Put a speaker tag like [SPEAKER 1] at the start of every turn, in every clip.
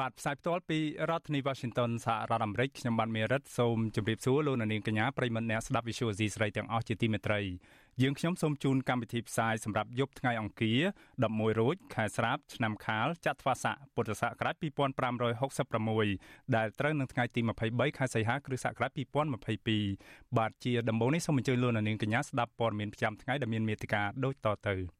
[SPEAKER 1] បាទផ្សាយផ្ទាល់ពីរដ្ឋធានី Washington សហរដ្ឋអាមេរិកខ្ញុំបាទមេរិតសូមជម្រាបសួរលោកអ្នកនាងកញ្ញាប្រិមត្តអ្នកស្ដាប់ Visual Asia ស្រីទាំងអស់ជាទីមេត្រីយើងខ្ញុំសូមជូនកម្មវិធីផ្សាយសម្រាប់យប់ថ្ងៃអង្គារ11រោចខែស្រាបឆ្នាំខាលចត្វាស័កពុទ្ធសករាជ2566ដែលត្រូវនឹងថ្ងៃទី23ខែសីហាគ្រិស្តសករាជ2022បាទជាដំបូងនេះសូមអញ្ជើញលោកអ្នកនាងកញ្ញាស្ដាប់ព័ត៌មានប្រចាំថ្ងៃដែលមានមេត្តាដូចតទៅ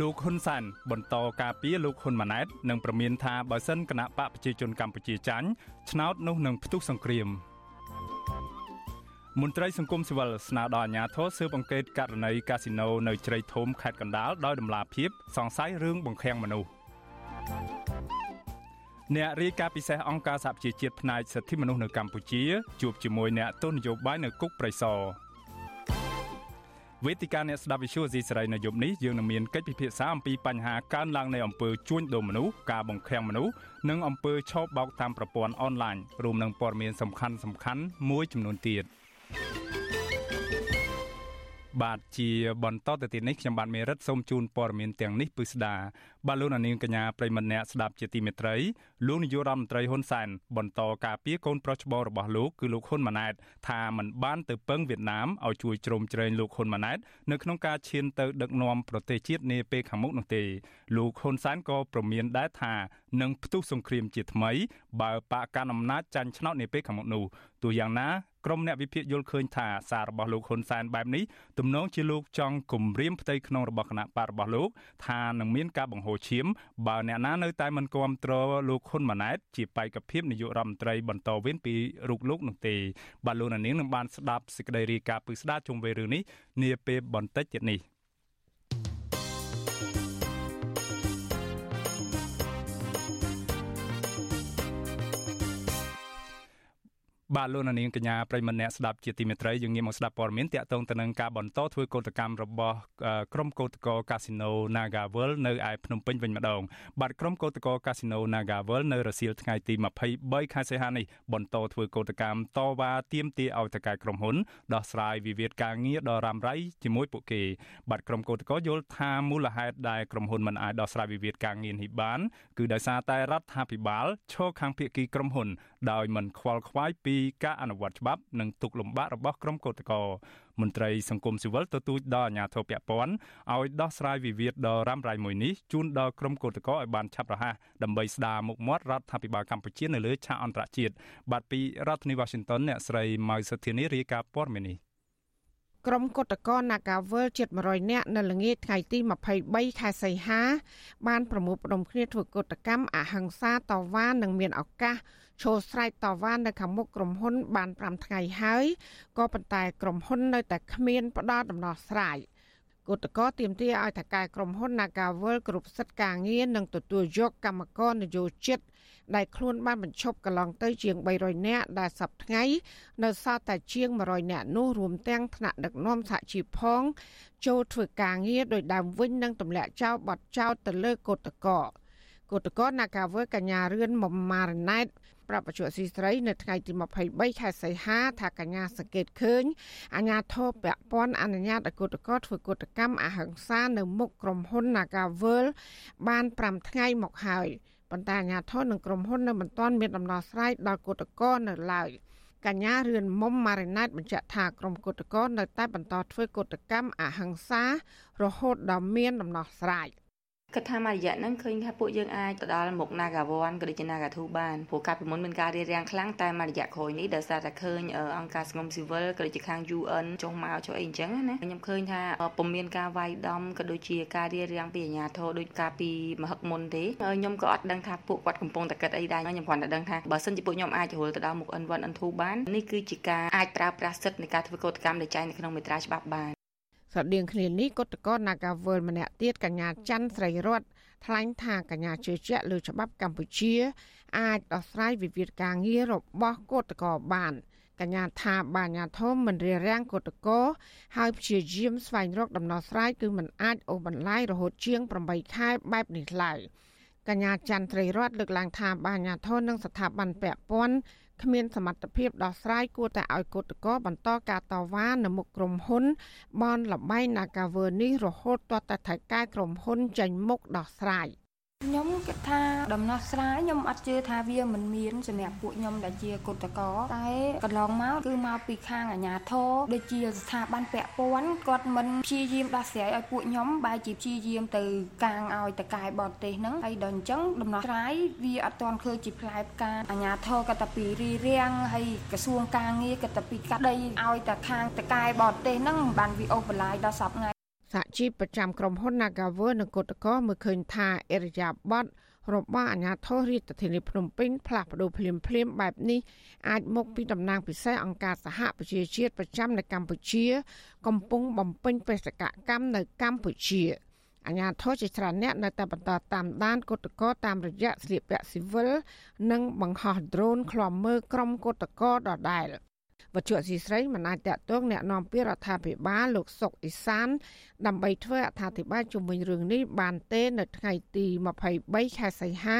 [SPEAKER 1] លោកហ៊ុនសានបន្តការពីលោកហ៊ុនម៉ាណែតនិងប្រមានថាបើសិនគណៈបកប្រជាជនកម្ពុជាចាញ់ឆ្នោតនោះនឹងផ្ទុះសង្គ្រាមមន្ត្រីសង្គមស៊ីវិលស្នើដល់អាជ្ញាធរស៊ើបអង្កេតករណីកាស៊ីណូនៅជ្រៃធំខេត្តកណ្ដាលដោយដំឡាភិបសង្ស័យរឿងបង្ខាំងមនុស្សអ្នករាយការណ៍ពិសេសអង្គការសហប្រជាជាតិផ្នែកសិទ្ធិមនុស្សនៅកម្ពុជាជួបជាមួយអ្នកទស្សនយោបាយនៅគុកប្រៃសណ វេទិកាអ្នកស្ដាប់វិទ្យុអេស៊ីសរ៉ៃនៅយប់នេះយើងនឹងមានកិច្ចពិភាក្សាអំពីបញ្ហាកើនឡើងនៃអំពើជួញដូរមនុស្សការបង្ខាំងមនុស្សនិងអំពើឆោបបោកតាមប្រព័ន្ធអនឡាញរួមនឹងព័ត៌មានសំខាន់សំខាន់មួយចំនួនទៀត។ បាទជាបន្តទៅទៀតនេះខ្ញុំបាទមេរិតសូមជូនព័ត៌មានទាំងនេះពិស្ដាបាទលោកនាងកញ្ញាប្រិមម្នាក់ស្ដាប់ជាទីមេត្រីលោកនាយករដ្ឋមន្ត្រីហ៊ុនសែនបន្តការពីកូនប្រុសច្បងរបស់លោកគឺលោកហ៊ុនម៉ាណែតថាมันបានទៅពឹងវៀតណាមឲ្យជួយជ្រោមជ្រែងលោកហ៊ុនម៉ាណែតនៅក្នុងការឈានទៅដឹកនាំប្រទេសជាតិនាពេលខាងមុខនោះទេលោកហ៊ុនសែនក៏ប្រមានដែរថានឹងផ្ទុះសង្គ្រាមជាថ្មី បើបកកណ្ដាលអំណាចចាញ់ឆ្នោតនាពេលខាងមុខនោះទោះយ៉ាងណា ក្រុមអ្នកវិភាគយល់ឃើញថាសាររបស់លោកហ៊ុនសែនបែបនេះទំនងជាលោកចង់គំរាមផ្ទៃក្នុងរបស់គណៈបករបស់លោកថានឹងមានការបង្ហូរឈាមបើអ្នកណានៅតែមិនគ្រប់គ្រងលោកហ៊ុនម៉ាណែតជាបេក្ខភាពនាយករដ្ឋមន្ត្រីបន្តវេនពីរូបលោកនោះទេបាទលោកនាងនឹងបានស្ដាប់សេចក្តីរាយការណ៍ពិស្ដារជុំវិញរឿងនេះនាពេលបន្តិចទៀតនេះ បាទលោកនាងកញ្ញាប្រិមម្នាក់ស្ដាប់ជាទីមេត្រីយើងងាកមកស្ដាប់ព័ត៌មានតាក់ទងទៅនឹងការបន្តធ្វើកោតកម្មរបស់ក្រុមកោតក្រកាស៊ីណូ Naga World នៅឯភ្នំពេញវិញម្ដងបាទក្រុមកោតក្រកាស៊ីណូ Naga World នៅរសៀលថ្ងៃទី23ខែសីហានេះបន្តធ្វើកោតកម្មតវ៉ាទាមទារឲ្យតកែក្រុមហ៊ុនដោះស្រាយវិវាទការងារដ៏រ៉ាំរ៉ៃជាមួយពួកគេបាទក្រុមកោតក្រយល់ថាមូលហេតុដែលក្រុមហ៊ុនមិនអាចដោះស្រាយវិវាទការងារនេះបានគឺដោយសារតែរដ្ឋាភិបាលឈរខាងភាគីក្រុមហ៊ុនដោយមិនខ្វល់ខ្វាយពីការអនុវត្តច្បាប់និងទុកលំបាករបស់ក្រុមកោតក្រមន្ត្រីសង្គមស៊ីវិលទទូចដល់អាជ្ញាធរពាក់ព័ន្ធឲ្យដោះស្រាយវិវាទដ៏រ៉ាំរ៉ៃមួយនេះជូនដល់ក្រុមកោតក្រឲ្យបានឆាប់រហ័សដើម្បីស្ដារមុខមាត់រដ្ឋាភិបាលកម្ពុជានៅលើឆាកអន្តរជាតិបាទពីរដ្ឋធានី Washington អ្នកស្រីម៉ៅសុធានីរាយការណ៍ព័ត៌មាននេះ
[SPEAKER 2] ក្រុមគឧតកោ Nagawal ជិត100នាក់នៅល្ងាចថ្ងៃទី23ខែសីហា បានប្រមូលផ្ដុំគ្នាធ្វើកុតកម្មអហិង្សាតវ៉ានិងមានឱកាសឈរស្រែកតវ៉ានៅខាងមុខក្រុមហ៊ុន បាន5ថ្ងៃហើយក៏ប៉ុន្តែក្រុមហ៊ុននៅតែគ្មានផ្ដល់ដំណោះស្រាយគឧតកោទៀមទាឲ្យថកែក្រុមហ៊ុន Nagawal គ្រប់សិទ្ធិការងារនិងទទួលយកកម្មករនយោជិត ដែលខ្លួនបានបញ្ឈប់កន្លងទៅជាង300នាក់ដែលសប្តាហ៍នៅសល់តែជាង100នាក់នោះរួមទាំងថ្នាក់ដឹកនាំសហជីពផង ចូលធ្វើការងារដោយដើមវិញនិងទម្លាក់ចោលបទចោទទៅលើគឧតកោគឧតកោ Nagawal កញ្ញារឿនមុំម៉ារណែតប្រាប់បច្ចុប្បន្នស៊ីស្រីនៅថ្ងៃទី23ខែសីហាថាកញ្ញាសង្កេតឃើញអាញាធរពពាន់អនុញ្ញាតឲ្យគុតកោធ្វើគុតកម្មអហិង្សានៅមុខក្រុមហ៊ុន Nagavel បាន5ថ្ងៃមកហើយ ប៉ុន្តែអាញាធរនិងក្រុមហ៊ុននៅមិនទាន់មានដំណោះស្រាយដល់គុតកោនៅឡើយកញ្ញារឿនមុំម៉ារីណែតបញ្ជាក់ថាក្រុមគុតកោនៅតែបន្តធ្វើគុតកម្មអហិង្សារហូតដល់មានដំណោះស្រាយ។
[SPEAKER 3] គិតថាមួយរយៈហ្នឹងឃើញថាពួកយើងអាចទៅដល់មុខ Nagawan ក៏ដូចជា Nagathu បានព្រោះកាលពីមុនមានការរៀបរៀងខ្លាំងតែមួយរយៈក្រោយនេះដោយសារតែឃើញអង្គការសង្គមស៊ីវិលក៏ដូចជាខាង UN ចុះមកចុះអីអញ្ចឹងណាខ្ញុំឃើញថាពុំមានការវាយដំក៏ដូចជាការរៀបរៀងពីអាជ្ញាធរដូចកាលពីមហឹកមុនទេខ្ញុំក៏អត់ដឹងថាពួកគាត់កំពុងតែគិតអីដែរខ្ញុំគ្រាន់តែដឹងថាបើសិនជាពួកខ្ញុំអាចចូលទៅដល់មុខ N1 N2 បាននេះគឺជាការអាចប្រើប្រាស់សិទ្ធិនៃការធ្វើកោតកម្មដែលចែងនៅក្នុងមេត្រាច្បាប់បាន
[SPEAKER 2] ស្រដៀងគ្នានេះគណៈកោ Nagawal ម្នាក់ទៀតកញ្ញាច័ន្ទស្រីរតថ្លែងថាកញ្ញាជឿជាក់លើច្បាប់កម្ពុជា អាចដោះស្រាយវិវាទការងាររបស់គឧតកោបានកញ្ញាថាបាញ្ញាធមមិនរារាំងគឧតកោហើយព្យាយាមស្វែងរកដំណោះស្រាយគឺមិនអាចអូសបន្លាយរហូតជាង8ខែបែបនេះឡើយកញ្ញាច័ន្ទត្រីរតលើកឡើងថាបាញ្ញាធមនិងស្ថាប័នពាក់ព័ន្ធ គ្មានសមត្ថភាពដោះស្រាយគួរតែឲ្យគឧតកោបន្តការតវ៉ានៅមុខក្រុមហ៊ុនបនលបែង Nagaver នេះរហូតទាល់តែថៃកែក្រុមហ៊ុនចេញមុខដោះស្រាយ។
[SPEAKER 4] ខ្ញុំគិតថាដំណោះស្រាយខ្ញុំអត់ជឿថាវាមិនមានសម្រាប់ពួកខ្ញុំដែលជាគុតកោតែកន្លងមកគឺមកពីខាងអាជ្ញាធរដូចជាស្ថាប័នពាក់ព័ន្ធគាត់មិនព្យាយាមដោះស្រាយឲ្យពួកខ្ញុំបែរជាព្យាយាមទៅកាងឲ្យតកែបរទេសហ្នឹងហើយដល់អញ្ចឹងដំណោះស្រាយវាអត់ទាន់ឃើញជាផ្លែផ្កាអាជ្ញាធរក៏តែពីរីរាំងហើយក្រសួងការងារក៏តែពីកាត់ដីឲ្យតែខាងតកែបរទេសហ្នឹងបានវាអូសបន្លាយដល់សពថ្ងៃ
[SPEAKER 2] សហជីពប្រចាំក្រុមហ៊ុន Nagawer និងកុតកោមើលឃើញថាអរិយាប័ត្ររបស់អាជ្ញាធររាជធានីភ្នំពេញផ្លាស់ប្តូរភ្លាមភ្លាមបែបនេះអាចមកពីតំណាងពិសេសអង្គការសហប្រជាជាតិប្រចាំនៅកម្ពុជា កំពុងបំពេញបេសកកម្មនៅកម្ពុជាអាញាធរជាច្រើនអ្នកនៅតែបន្តតាមដានគុតកោតាមរយៈស្លៀកពាក់ស៊ីវិលនិងបង្ហោះដ្រូនឃ្លាំមើលក្រុមគុតកោដដែល វត្ថុអសីស្រីមិនអាចតកតងแนะនាំពីរដ្ឋាភិបាលលោកសុកអ៊ីសាន ដើម្បីធ្វើអត្ថាធិប្បាយជុំវិញរឿងនេះបានទេនៅថ្ងៃទី23ខែសីហា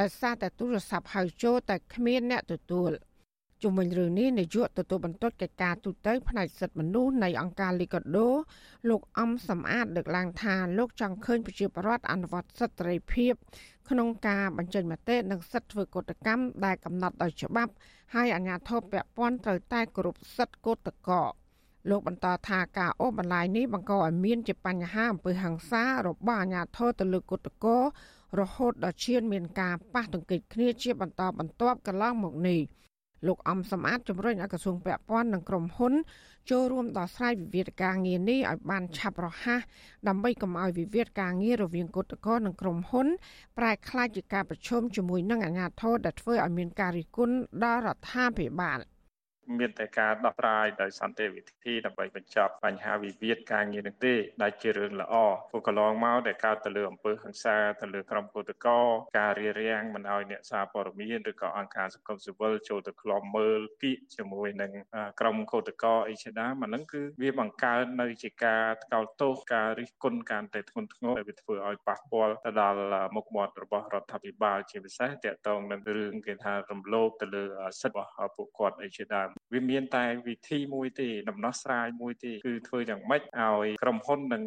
[SPEAKER 2] ដោយសារតែទូរស័ព្ទហៅចូលតែគ្មានអ្នកទទួល ជុំវិញរឿងនេះនាយកទទួលបន្ទុកកិច្ចការទូតផ្នែកសិទ្ធិមនុស្សនៃអង្គការលីកាដូលោកអំសំអាតលើកឡើងថាលោកចង់ឃើញប្រជាពលរដ្ឋអនុវត្តសិទ្ធិសេរីភាពក្នុងការបញ្ចេញមតិនិងសិទ្ធិធ្វើកតកម្មដែលកំណត់ដោយច្បាប់ហើយអាជ្ញាធរពាក់ព័ន្ធត្រូវតែគោរពសិទ្ធិកតកោលោកបន្តថាការអូសបន្លាយនេះបង្កឲ្យមានជាបញ្ហាអំពើហិង្សារបស់អាជ្ញាធរទៅលើគតកោរហូតដល់ឈានមានការប៉ះទង្គិចគ្នាជាបន្តបន្ទាប់កន្លងមកនេះ លោកអំសំអាតជំរុញឲ្យក្រសួងពាក់ព័ន្ធនិងក្រុមហ៊ុនចូលរួមដោះស្រាយវិវាទការងារនេះឲ្យបានឆាប់រហ័សដើម្បីកុំឲ្យវិវាទការងាររវាងគឧតកោនិងក្រុមហ៊ុនប្រែក្លាយជាការប្រឈមជាមួយនឹងអាជ្ញាធរដែលធ្វើឲ្យមានការរិះគន់ដល់រដ្ឋាភិបាល។
[SPEAKER 5] មានតែការដោះស្រាយដោយសន្តិវិធីដើម្បីបញ្ចប់បញ្ហាវិវាទការងារនេះទេដែលជារឿងល្អព្រោះកន្លងមកដែលកើតទៅលើអំពើហិង្សាទៅលើក្រុមកោតក្រការរារាំងមិនឲ្យអ្នកសារព័ត៌មានឬក៏អង្គការសង្គមស៊ីវិលចូលទៅក្លំមើលគៀកជាមួយនឹងក្រុមកោតក្រអីជាដើមអាហ្នឹងគឺវាបង្កើននៅជាការថ្កោលទោសការរិះគន់ការតែធ្ងន់ធ្ងរដែលវាធ្វើឲ្យប៉ះពាល់ទៅដល់មុខមាត់របស់រដ្ឋាភិបាលជាពិសេសតកតងនឹងរឿងគេថារំលោភទៅលើសិទ្ធិរបស់ពួកគាត់អីជាដើមវាមានតែវិធីមួយទេដំណោះស្រាយមួយទេគឺធ្វើយ៉ាងម៉េចឲ្យក្រុមហ៊ុននិង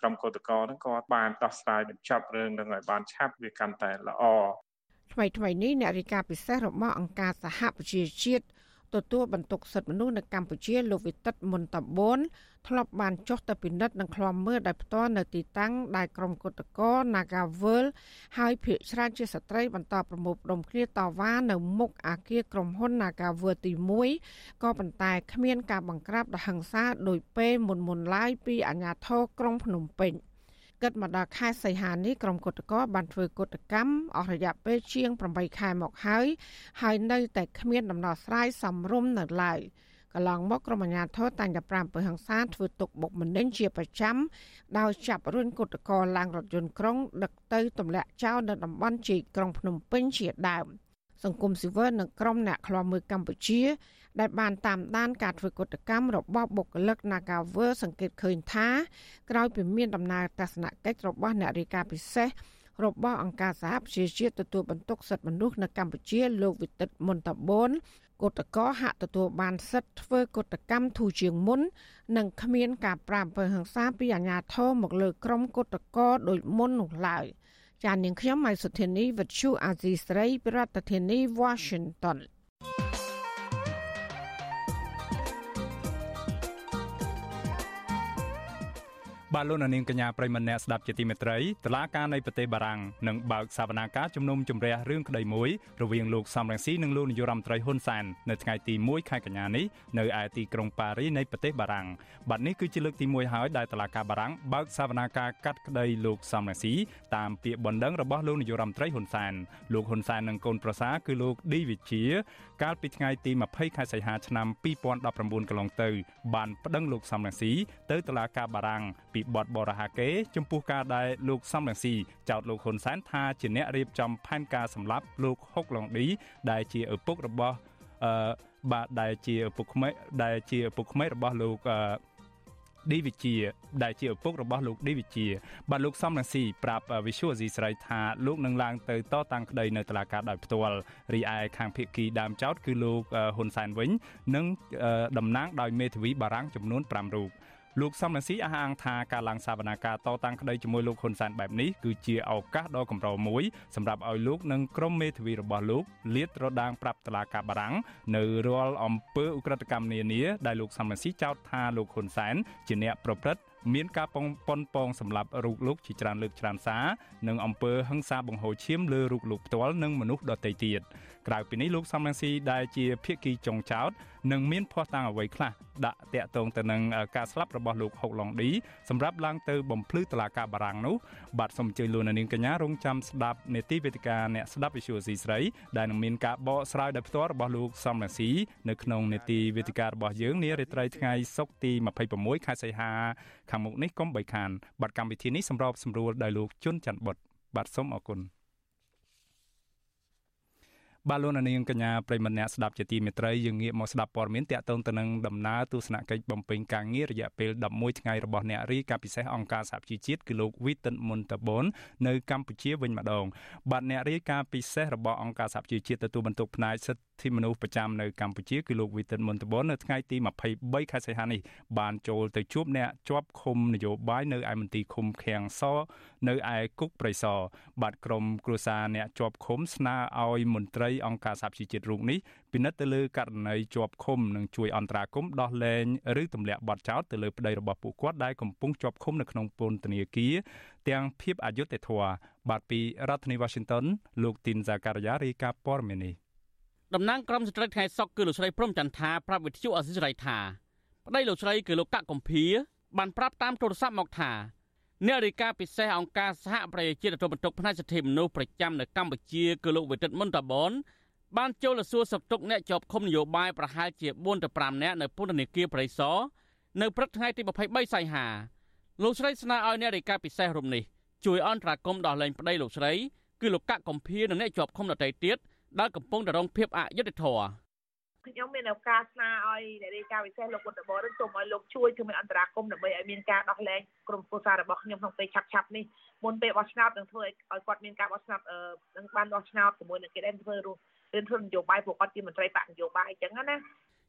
[SPEAKER 5] ក្រុមកោតក្រហ្នឹងគាត់បានដោះស្រាយបញ្ចប់រឿងនឹងឲ្យបានឆាប់វាកាន់តែល្អ
[SPEAKER 2] ថ្មីថ្មីនេះអ្នករាយការណ៍ពិសេសរបស់អង្គការសហប្រជាជាតិ ទទួលបន្ទុកសិទ្ធិមនុស្សនៅកម្ពុជាលោកវិទិតមុនតបូនធ្លាប់បានចុះទៅពិនិត្យនិងឃ្លាំមើលដោយផ្ទាល់នៅទីតាំងដែលក្រុមគុតកោ Nagavel ហើយភ ieck ច្រើនជាស្ត្រីបន្តប្រមូលផ្ដុំគ្នាតវ៉ានៅមុខអគារក្រុមហ៊ុន Nagavel ទី1ក៏ប៉ុន្តែគ្មានការបង្ក្រាបដ៏ហិង្សាដោយពេលមុនមុនឡើយពីអាជ្ញាធរក្រុងភ្នំពេញ។ គិតមកដល់ខែសីហានេះក្រុមគុតកោបានធ្វើគុតកម្មអស់រយៈពេលជាង8ខែមកហើយហើយនៅតែគ្មានដំណោះស្រាយសមរម្យនៅឡើយកន្លងមកក្រុមអាជ្ញាធរតែងតែប្រាំពើហ ংস ាធ្វើទុកបុកម្នេញជាប្រចាំដោយចាប់រុញគុតកោឡើងរថយន្តក្រុងដឹកទៅទម្លាក់ចោលនៅតំបន់ជីកក្រុងភ្នំពេញជាដើមសង្គមស៊ីវិលនិងក្រុមអ្នកខ្លាំមើលកម្ពុជា ដែលបានតាមដានការធ្វើកតកម្មរបស់បុគ្គលិក Nagawer សង្កេតឃើញថាក្រោយពីមានដំណើរទស្សនកិច្ចរបស់អ្នករាយការណ៍ពិសេសរបស់អង្គការសហប្រជាជាតិទទួលបន្ទុកសិទ្ធិមនុស្សនៅកម្ពុជាលោកវិទិតមុនតបូនកតកហាក់ទទួលបានសិទ្ធិធ្វើកតកម្មធូរជាងមុន និងគ្មានការប្រាអំពើហិង្សាពីអាជ្ញាធរមកលើក្រុមកតកដោយមុននោះឡើយចាននាងខ្ញុំម៉ៃសុធានីវិទ្យុអាស៊ីស្រីប្រធានាធិបតី Washington
[SPEAKER 1] បាទលោកនាងកញ្ញាប្រិមម្នាក់ស្ដាប់ជាទីមេត្រីតឡាការនៃប្រទេសបារាំងនឹងបើកសវនាការជំនុំជម្រះរឿងក្តីមួយរវាងលោកសំរងស៊ីនិងលោកនាយរដ្ឋមន្ត្រីហ៊ុនសែននៅថ្ងៃទី1ខែកញ្ញានេះនៅឯទីក្រុងប៉ារីនៃប្រទេសបារាំងបាទនេះគឺជាលើកទី1ហើយដែលតឡាការបារាំងបើកសវនាការកាត់ក្តីលោកសំរងស៊ីតាមពាក្យបណ្ដឹងរបស់លោកនាយរដ្ឋមន្ត្រីហ៊ុនសែនលោកហ៊ុនសែននិងកូនប្រសាគឺលោកឌីវិជា កាលពីថ្ងៃទី20ខែសីហាឆ្នាំ2019កន្លងទៅបានប្តឹងលោកសំរងស៊ីទៅតុលាការបារាំងពីបទបរហាកេចំពោះការដែលលោកសំរងស៊ីចោទលោកហ៊ុនសែនថាជាអ្នករៀបចំផែនការសម្លាប់លោកហុកឡុងឌីដែលជាឪពុករបស់អឺបាទដែលជាឪពុកក្មេកដែលជាឪពុកក្មេករបស់លោកអឺឌីវិជាដែលជាឪពុករបស់លោកឌីវិជាបាទលោកសំរងស៊ីប្រាប់វិសុវអេស៊ីស្រីថាលោកនឹងឡើងទៅតតាំងក្តីនៅតុលាការដោយផ្ទាល់រីឯខាងភៀកគីដើមចោតគឺលោកហ៊ុនសែនវិញនឹងតំណាងដោយមេធាវីបារាំងចំនួន5រូប លោកសំរងស៊ីអះអាងថាការឡើងសវនាការតតាំងក្តីជាមួយលោកហ៊ុនសែនបែបនេះគឺជាឱកាសដ៏កម្រមួយសម្រាប់ឲ្យលោកនិងក្រុមមេធាវីរបស់លោកលាតត្រដាងប្រាប់តឡាការបារាំងនៅរាល់អំពើឧក្រិដ្ឋកម្មនានាដែលលោកសំរងស៊ីចោទថាលោកហ៊ុនសែនជាអ្នកប្រព្រឹត្តមានការប៉ុនប៉ុនប៉ងសម្រាប់រូបលោកជាច្រើនលើកច្រើនសារនិងអំពើហិង្សាបង្ហូរឈាមលើរូបលោកផ្ទាល់និងមនុស្សដទៃទៀត ក្រៅពីនេះលោកសំរងស៊ីដែលជាភាគីចុងចោតនឹងមានភ័ស្តុតាងអ្វីខ្លះដាក់តាក់ទងទៅនឹងការស្លាប់របស់លោកហុកឡុងឌីសម្រាប់ឡើងទៅបំភ្លឺតឡាការបារាំងនោះបាទសូមអញ្ជើញលោកនាងកញ្ញារងចាំស្ដាប់នេតិវេទិកាអ្នកស្ដាប់វិទ្យុស៊ីស្រីដែលនឹងមានការបកស្រាយដោយផ្ទាល់របស់លោកសំរងស៊ីនៅក្នុងនេតិវេទិការបស់យើងនារាត្រីថ្ងៃសុក្រទី26ខែសីហាខាងមុខនេះកុំបីខានបាទកម្មវិធីនេះសម្របសម្រួលដោយលោកជុនច័ន្ទបុតបាទសូមអរគុណ បាទលោកនាងកញ្ញាប្រិមម្នាក់ស្ដាប់ជាទីមេត្រីយើងងាកមកស្ដាប់ព័ត៌មានតាក់ទងទៅនឹងដំណើរទស្សនកិច្ចបំពេញការងាររយៈពេល11ថ្ងៃរបស់អ្នករីកាពិសេសអង្គការសហជីវជាតិគឺលោក Witan Muntabon នៅកម្ពុជាវិញម្ដងបាទអ្នករីកាពិសេសរបស់អង្គការសហជីវជាតិទទួលបន្ទុកផ្នែកសិទ្ធិសិទ្ធិមនុស្សប្រចាំនៅកម្ពុជាគឺលោកវិទិតមន្តបននៅថ្ងៃទី23ខែសីហានេះបានចូលទៅជួបអ្នកជាប់ឃុំនយោបាយនៅឯមន្ទីរឃុំឃាំងសនៅឯគុកប្រៃសណបាទក្រមគ្រួសារអ្នកជាប់ឃុំស្នើឲ្យមន្ត្រីអង្គការសហជីវជាតិរូបនេះពិនិត្យទៅលើករណីជាប់ឃុំនិងជួយអន្តរាគមន៍ដោះលែងឬទម្លាក់បទចោទទៅលើប្តីរបស់ពួកគាត់ដែលកំពុងជាប់ឃុំនៅក្នុងពន្ធនាគារទាំងភាពអយុត្តិធម៌បាទពីរដ្ឋធានី Washington លោកទីនសាការីយ៉ារាយការណ៍ព័ត៌មាននេះ
[SPEAKER 6] តំណាងក្រុមស្ត្រីថ្ងៃសុកគឺលោកស្រីព្រំចន្ទថាប្រាប់វិទ្យុអសិរ័យថាប្តីលោកស្រីគឺលោកកកកំភៀបានប្រាប់តាមទូរស័ព្ទមកថាអ្នករាយការណ៍ពិសេសអង្គការសហប្រជាជាតិទទួលបន្ទុកផ្នែកសិទ្ធិមនុស្សប្រចាំនៅកម្ពុជាគឺលោកវិទិតមុនតាបនបានចូលទៅសួរសុខទុក្ខអ្នកជាប់ឃុំនយោបាយប្រហែលជា4ទៅ5នាក់នៅពន្ធនាគារប្រៃសណនៅព្រឹកថ្ងៃទី23សីហាលោកស្រីស្នើឲ្យអ្នករាយការណ៍ពិសេសរូបនេះជួយអន្តរាគមន៍ដោះលែងប្តីលោកស្រីគឺលោកកកកំភៀនិងអ្នកជាប់ឃុំដទៃទៀត ដែលកំពុងតែរងភាពអយុត្តិធម៌
[SPEAKER 7] ខ្ញុំមានឱកាសស្នើឲ្យអ្នករាយការណ៍ពិសេសលោកវុទ្ធបរិនសូមឲ្យលោកជួយធ្វើមានអន្តរាគមន៍ដើម្បីឲ្យមានការដោះលែងក្រុមគ្រួសាររបស់ខ្ញុំក្នុងពេលឆាប់ឆាប់នេះមុនពេលបោះឆ្នោតនឹងធ្វើឲ្យគាត់មានការបោះឆ្នោតនឹងបានបោះឆ្នោតជាមួយនឹងគេដែលធ្វើរស់រៀនធ្វើនយោបាយពួកគាត់ជាមន្ត្រីបកនយោបាយអញ្ចឹងណា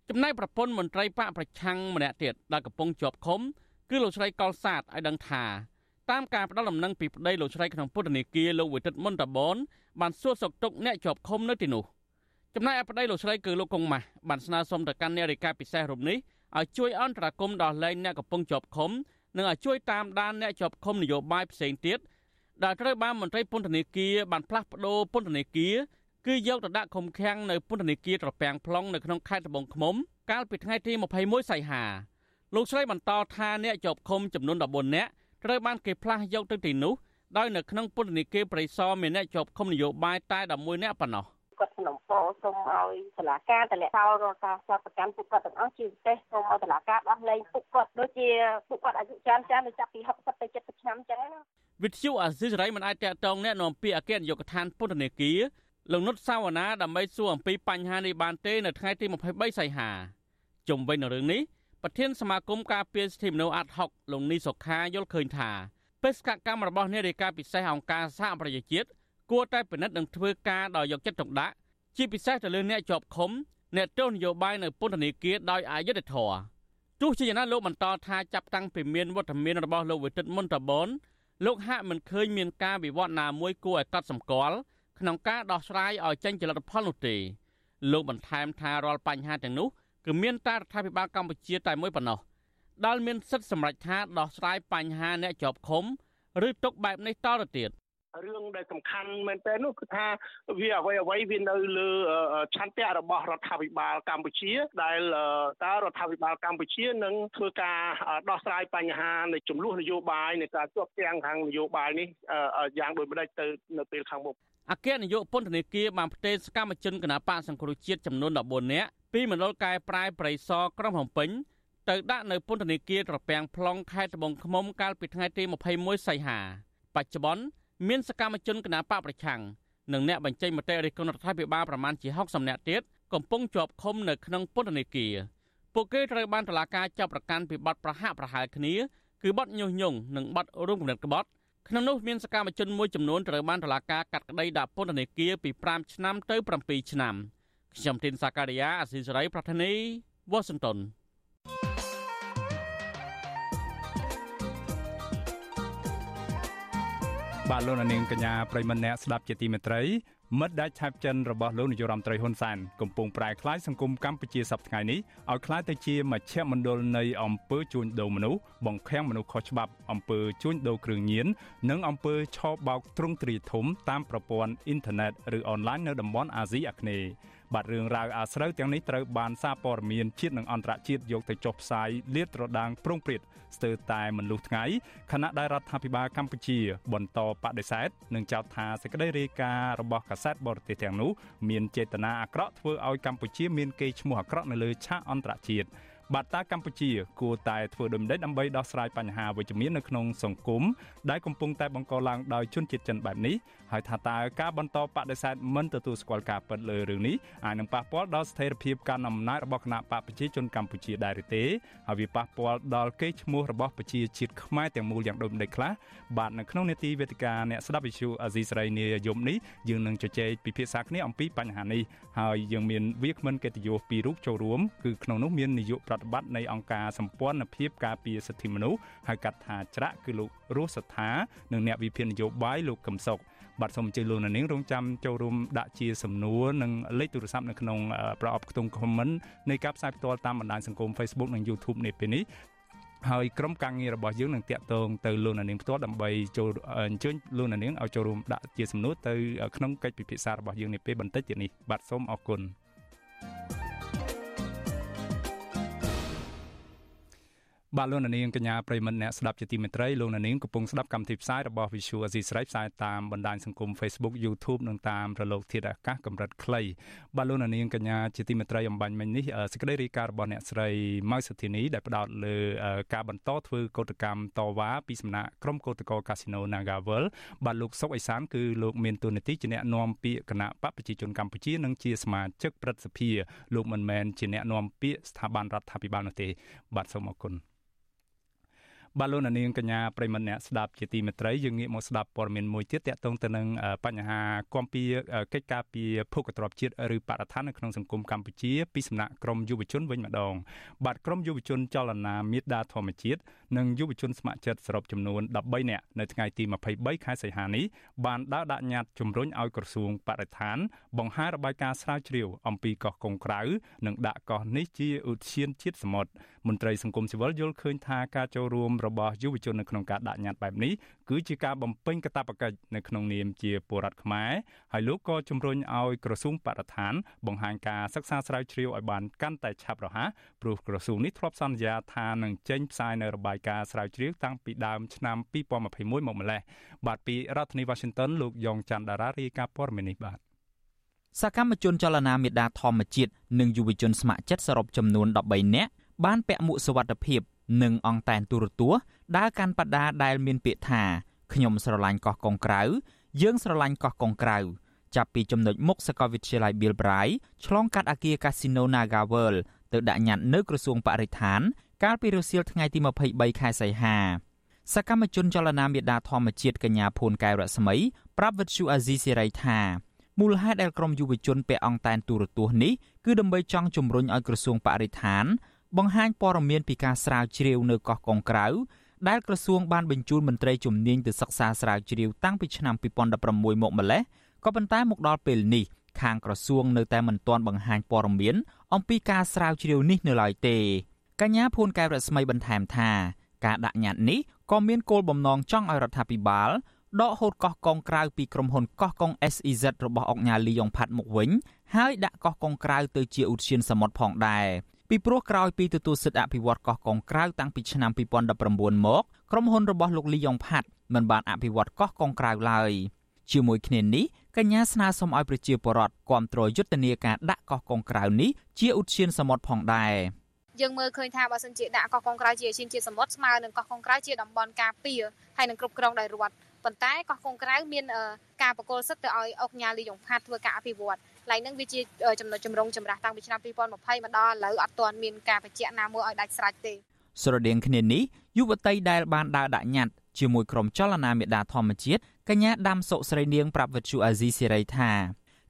[SPEAKER 6] ចំណែកប្រពន្ធមន្ត្រីបកប្រឆាំងម្នាក់ទៀតដែលកំពុងជាប់ឃុំគឺលោកស្រីកុលសាទឲ្យដឹងថា តាមការផ្ដល់ដំណឹងពីប្តីលោកស្រីក្នុងពុទ្ធនេគាលោកវិទិតមុនតបនបានសួរសុខទុក្ខអ្នកជាប់ឃុំនៅទីនោះចំណែកឯប្តីលោកស្រីគឺលោកកុងម៉ាស់បានស្នើសុំទៅកាន់អ្នករាយការណ៍ពិសេសរូបនេះឲ្យជួយអន្តរាគមន៍ដល់លែងអ្នកកំពុងជាប់ឃុំនិងឲ្យជួយតាមដានអ្នកជាប់ឃុំនយោបាយផ្សេងទៀតដែលត្រូវបានមន្ត្រីពន្ធនាគារបានផ្លាស់ប្ដូរពន្ធនាគារគឺយកទៅដាក់ឃុំឃាំងនៅពន្ធនាគារត្រពាំង plong នៅក្នុងខេត្តត្បូងឃ្មុំកាលពីថ្ងៃទី21សីហាលោកស្រីបន្តថាអ្នកជាប់ឃុំចំនួន14នាក់ ត្រូវបានគេផ្លាស់យកទៅទីនោះដោយនៅក្នុងពន្ធនាគារប្រៃសណមានអ្នកជាប់ឃុំនយោបាយតែ11អ្នកប៉ុណ្ណោះ
[SPEAKER 7] គាត់ក្នុងពោសូមឲ្យសាលាការតម្លាក់ចោលរាល់ការចាត់ប្រកាន់ពួកគាត់ទាំងអស់ជាពិសេសសូមឲ្យសាលាការដោះលែងពួកគាត់ដូចជាពួកគាត់អាយុច្រើនច្រើននៅចាប់ពី60ទៅ70ឆ្នាំអញ្ចឹងណា
[SPEAKER 6] វិទ្យុអាស៊ីសេរីមិនអាចតាក់ទងអ្នកនាំពាក្យអគ្គនាយកដ្ឋានពន្ធនាគារលោកនុតសាវណ្ណាដើម្បីសួរអំពីបញ្ហានេះបានទេនៅថ្ងៃទី23សីហាជុំវិញនឹងរឿងនេះ ប្រធានសមាគមការពារសិទ្ធិមនុស្សអាត់ហុកលោកនីសុខាយល់ឃើញថាបេសកកម្មរបស់នាយរាយការពិសេសអង្គការសហប្រជាជាតិគួរតែពិនិត្យនិងធ្វើការដោយយកចិត្តទុកដាក់ជាពិសេសទៅលើអ្នកជាប់ឃុំអ្នកទោសនយោបាយនៅពន្ធនាគារដោយអយុត្តិធម៌ទោះជាយ៉ាងណាលោកបន្តថាចាប់តាំងពីមានវត្តមានរបស់លោកវិទិតមុនតបនលោកហាក់មិនឃើញមានការវិវត្តណាមួយគួរឲ្យកត់សម្គាល់ក្នុងការដោះស្រាយឲ្យចេញជាលទ្ធផលនោះទេលោកបន្ថែមថារាល់បញ្ហាទាំងនោះ គឺមានតែរដ្ឋាភិបាលកម្ពុជាតែមួយប៉ុណ្ណោះដែលមានសិទ្ធិសម្រេចថាដោះស្រាយបញ្ហាអ្នកជាប់ឃុំឬទុកបែបនេះតទៅទៀត
[SPEAKER 8] រឿងដែលសំខាន់មែនទែននោះគឺថាវាអ្វីអ្វីវានៅលើឆន្ទៈរបស់រដ្ឋាភិបាលកម្ពុជា ដែលតើរដ្ឋាភិបាលកម្ពុជានឹងធ្វើការដោះស្រាយបញ្ហានៃចំនួននយោបាយនៃការជាប់គាំងខាងនយោបាយនេះយ៉ាងដូចម្ដេចទៅនៅពេលខាងមុខ
[SPEAKER 6] អគ្គនាយកពន្ធនាគារបានផ្ទេរសកម្មជនគណបកសង្គ្រោះជាតិចំនួន14នាក់ពីមណ្ឌលកែប្រែប្រៃសរក្រុងភ្នំពេញទៅដាក់នៅពន្ធនាគារត្រពាំង plong ខេត្តត្បូងឃ្មុំកាលពីថ្ងៃទី21សីហាបច្ចុប្បន្នមានសកម្មជនគណបកប្រឆាំងនិងអ្នកបញ្ចេញមតិរិះគន់រដ្ឋាភិបាលប្រមាណជា60នាក់ទៀតកំពុងជាប់ឃុំនៅក្នុងពន្ធនាគារពួកគេត្រូវបានតុលាការចាប់ប្រកាន់ពីបទប្រហាក់ប្រហែលគ្នាគឺបទញុះញង់និងបទរួមគំនិតក្បត់ ក្នុងនោះមានសកម្មជនមួយចំនួនត្រូវបានតុលាការកាត់ក្តីដាក់ពន្ធនាគារពី5ឆ្នាំទៅ7ឆ្នាំខ្ញុំទីនសាការីយ៉ាអស៊ីសេរីប្រធានីវ៉ាស៊ីនតោន
[SPEAKER 1] បាទលោកនាងកញ្ញាប្រិមម្នាក់ស្ដាប់ជាទីមេត្រី មិត្តដាច់ឆាប់ចិនរបស់លោកនាយរដ្ឋមន្ត្រីហ៊ុនសែនកំពុងប្រែក្លាយសង្គមកម្ពុជាសប្តាហ៍នេះឲ្យក្លាយទៅជាមជ្ឈមណ្ឌលនៃអំពើជួញដូរមនុស្សបង្ខាំងមនុស្សខុសច្បាប់អំពើជួញដូរគ្រឿងញៀននិងអំពើឆោបបោកទ្រង់ទ្រាយធំតាមប្រព័ន្ធអ៊ីនធឺណិតឬអនឡាញនៅតំបន់អាស៊ីអាគ្នេយ៍ បាទរឿងរ៉ាវអាស្រូវទាំងនេះត្រូវបានសារព័ត៌មានជាតិនិងអន្តរជាតិយកទៅចុះផ្សាយលាតត្រដាងប្រងព្រាតស្ទើរតែមិនលុះថ្ងៃខណៈដែលរដ្ឋាភិបាលកម្ពុជា បន្តបដិសេធនិងចោទថាសេចក្តីរាយការណ៍របស់កាសែតបរទេសទាំងនោះមានចេតនាអាក្រក់ធ្វើឲ្យកម្ពុជាមានកេរ្តិ៍ឈ្មោះអាក្រក់នៅលើឆាកអន្តរជាតិបាទតើកម្ពុជាគួរតែធ្វើដូចម្តេចដើម្បីដោះស្រាយបញ្ហាវិជ្ជមាននៅក្នុងសង្គមដែលកំពុងតែបង្កឡើងដោយជនជាតិចិនបែបនេះហើយថាតើការបន្តបដិសេធមិនទទួលស្គាល់ការពិតលើរឿងនេះអាចនឹងប៉ះពាល់ដល់ស្ថិរភាពការអំណាចរបស់គណៈបកប្រជាជនកម្ពុជាដែរឬទេហើយវាប៉ះពាល់ដល់កេរ្តិ៍ឈ្មោះរបស់ប្រជាជាតិខ្មែរទាំងមូលយ៉ាងដូចម្តេចខ្លះបាទនៅក្នុងនេតិវេទិកាអ្នកស្ដាប់វិទ្យុអាស៊ីសេរីនាយមនេះយើងនឹងជជែកពិភាក្សាគ្នាអំពីបញ្ហានេះហើយយើងមានវាគ្មិនកិត្តិយសពីររូបចូលរួមគឺក្នុងនោះមាននាយកប្រតិបត្តិនៃអង្គការសម្ព័ន្ធភាពការពារសិទ្ធិមនុស្សហៅកាត់ថាច្រាក់គឺលោករស់សថានិងអ្នកវិភាគនយោបាយលោកកឹមសុខបាទសូមអញ្ជើញលោកនាងរងចាំចូលរួមដាក់ជាសំណួរនិងលេខទូរស័ព្ទនៅក្នុងប្រអប់ខ្ទង់ comment នៃការផ្សាយផ្ទាល់តាមបណ្ដាញសង្គម Facebook និង YouTube នេះពេលនេះហើយក្រុមការងាររបស់យើងនឹងតាក់ទងទៅលោកនាងផ្ទាល់ដើម្បីចូលអញ្ជើញលោកនាងឲ្យចូលរួមដាក់ជាសំណួរទៅក្នុងកិច្ចពិភាក្សារបស់យើងនេះពេលបន្តិចទៀតនេះបាទសូមអរគុណ thank you បាទលោកនាងកញ្ញាប្រិមត្តអ្នកស្ដាប់ជាទីមេត្រីលោកនាងកំពុងស្ដាប់កម្មវិធីផ្សាយរបស់ Visual Asia ស្រីផ្សាយតាមបណ្ដាញសង្គម Facebook YouTube និងតាមរលកធាតុអាកាសកម្រិតខ្លីបាទលោកនាងកញ្ញាជាទីមេត្រីអំបញ្ញមិញនេះសេចក្តីរាយការណ៍របស់អ្នកស្រីម៉ៅសុធីនីដែលផ្ដោតលើការបន្តធ្វើកោតកម្មតវ៉ាពីសំណាក់ក្រុមកោតក្រកាស៊ីណូ Nagavel បាទលោកសុកអេសានគឺលោកមានតួនាទីជាអ្នកនាំពាក្យគណៈបកប្រជាជនកម្ពុជានិងជាសមាជិកព្រឹទ្ធសភាលោកមិនមែនជាអ្នកនាំពាក្យស្ថាប័នរដ្ឋាភិបាលនោះទេបាទសូមអរគុណ បាទលោកនាងកញ្ញាប្រិមត្តអ្នកស្ដាប់ជាទីមេត្រីយើងងាកមកស្ដាប់ព័ត៌មានមួយទៀតទាក់ទងទៅនឹងបញ្ហាគាំពៀកិច្ចការពីភូកទ្របជាតិឬបរិស្ថាននៅក្នុងសង្គមកម្ពុជាពីសំណាក់ក្រមយុវជនវិញម្ដងបាទក្រមយុវជនចលនាមេដាធម្មជាតិនិងយុវជនស្ម័គ្រចិត្តសរុបចំនួន13នាក់នៅថ្ងៃទី23ខែសីហានេះបានដើរដាក់ញត្តិជំរុញឲ្យក្រសួងបរិស្ថាន បង្ហាញរបាយការណ៍ស្រាវជ្រាវអំពីកោះកុងក្រៅ និងដាក់កោះនេះជាឧទ្យានជាតិសមុទ្រ មន្ត្រីសង្គមស៊ីវិលយល់ឃើញថាការចូលរួមរបស់យុវជននៅក្នុងការដាក់ញត្តិបែបនេះគឺជាការបំពេញកាតព្វកិច្ចនៅក្នុងនាមជាពលរដ្ឋខ្មែរហើយលោកក៏ជំរុញឲ្យក្រសួងបរិស្ថាន បង្ហាញការសិក្សាស្រាវជ្រាវឲ្យបានកាន់តែឆាប់រហ័សព្រោះក្រសួងនេះធ្លាប់សន្យាថានឹងចេញផ្សាយនៅរបាយការណ៍ស្រាវជ្រាវតាំងពីដើមឆ្នាំ2021មកម្លេះបាទពីរដ្ឋធានី Washington លោកយ៉ងច័ន្ទដារារាយការណ៍ព័ត៌មាននេះបាទ
[SPEAKER 9] សកម្មជនចលនាមេដាធម្មជាតិនិងយុវជនស្ម័គ្រចិត្តសរុបចំនួន13នាក់ បានពាក់មួកសុវត្ថិភាពនិងអង្តែនទូរទស្សន៍ដើរកាន់បដាដែលមានពាក្យថាខ្ញុំស្រឡាញ់កោះកុងក្រៅ យើងស្រឡាញ់កោះកុងក្រៅចាប់ពីចំណុចមុខសាកលវិទ្យាល័យ Bill Braille ឆ្លងកាត់អគារ Casino Naga World ទៅដាក់ញត្តិនៅក្រសួងបរិស្ថាន កាលពីរសៀលថ្ងៃទី23ខែសីហាសកម្មជនចលនាមេដាធម្មជាតិកញ្ញាភួនកែវរស្មីប្រាប់វិទ្យុអាស៊ីសេរីថាមូលហេតុដែលក្រុមយុវជនពាក់អង្តែនទូរទស្សន៍នេះគឺដើម្បីចង់ជំរុញឲ្យក្រសួងបរិស្ថាន បង្ហាញព័ត៌មានពីការស្រាវជ្រាវនៅកោះកុងក្រៅដែលក្រសួងបានបញ្ជូនមន្ត្រីជំនាញទៅសិក្សាស្រាវជ្រាវតាំងពីឆ្នាំ2016មកម្លេះក៏ប៉ុន្តែមកដល់ពេលនេះខាងក្រសួងនៅតែមិនទាន់បង្ហាញព័ត៌មានអំពីការស្រាវជ្រាវនេះនៅឡើយទេកញ្ញាភួនកែវរស្មីបន្ថែមថាការដាក់ញត្តិនេះក៏មានគោលបំណងចង់ឲ្យរដ្ឋាភិបាលដកហូតកោះកុងក្រៅពីក្រុមហ៊ុនកោះកុង SEZ របស់អង្គការលីយ៉ុងផាត់មកវិញហើយដាក់កោះកុងក្រៅទៅជាឧទ្យានសមុទ្រផងដែរ ពីព្រោះក្រោយពីទទួលសិទ្ធិអភិវឌ្ឍកោះកុងក្រៅតាំងពីឆ្នាំ2019មកក្រុមហ៊ុនរបស់លោកលីយ៉ុងផាត់មិនបានអភិវឌ្ឍកោះកុងក្រៅឡើយជាមួយគ្នានេះកញ្ញាស្នើសុំឲ្យប្រជាពលរដ្ឋគាំទ្រយុទ្ធនាការដាក់កោះកុងក្រៅនេះជាឧទ្យានសមុទ្រផងដែរ
[SPEAKER 10] យើងមើលឃើញថាបើសិនជាដាក់កោះកុងក្រៅជាឈានជាតិសមុទ្រស្មើនឹងកោះកុងក្រៅជាតំបន់ការពារហើយនឹងគ្រប់គ្រងដោយរដ្ឋប៉ុន្តែកោះកុងក្រៅមានការបកគលសិទ្ធិទៅឲ្យអុកញ៉ាលីយ៉ុងផាត់ធ្វើការអភិវឌ្ឍ ឡៃនឹងវាជាចំណុចចម្រុងចម្រាស់តាំងពីឆ្នាំ2020មកដល់ឥឡូវអត់ទាន់មានការបញ្ជាក់ណាមួយឲ្យដាច់ស្រេចទេ
[SPEAKER 9] ស្រដៀងគ្នានេះយុវតីដែលបានដើរដាក់ញត្តិជាមួយក្រុមចលនាមេដាធម្មជាតិកញ្ញាដាំសុកស្រីនាងប្រាប់វិទ្យុអាស៊ីសេរីថា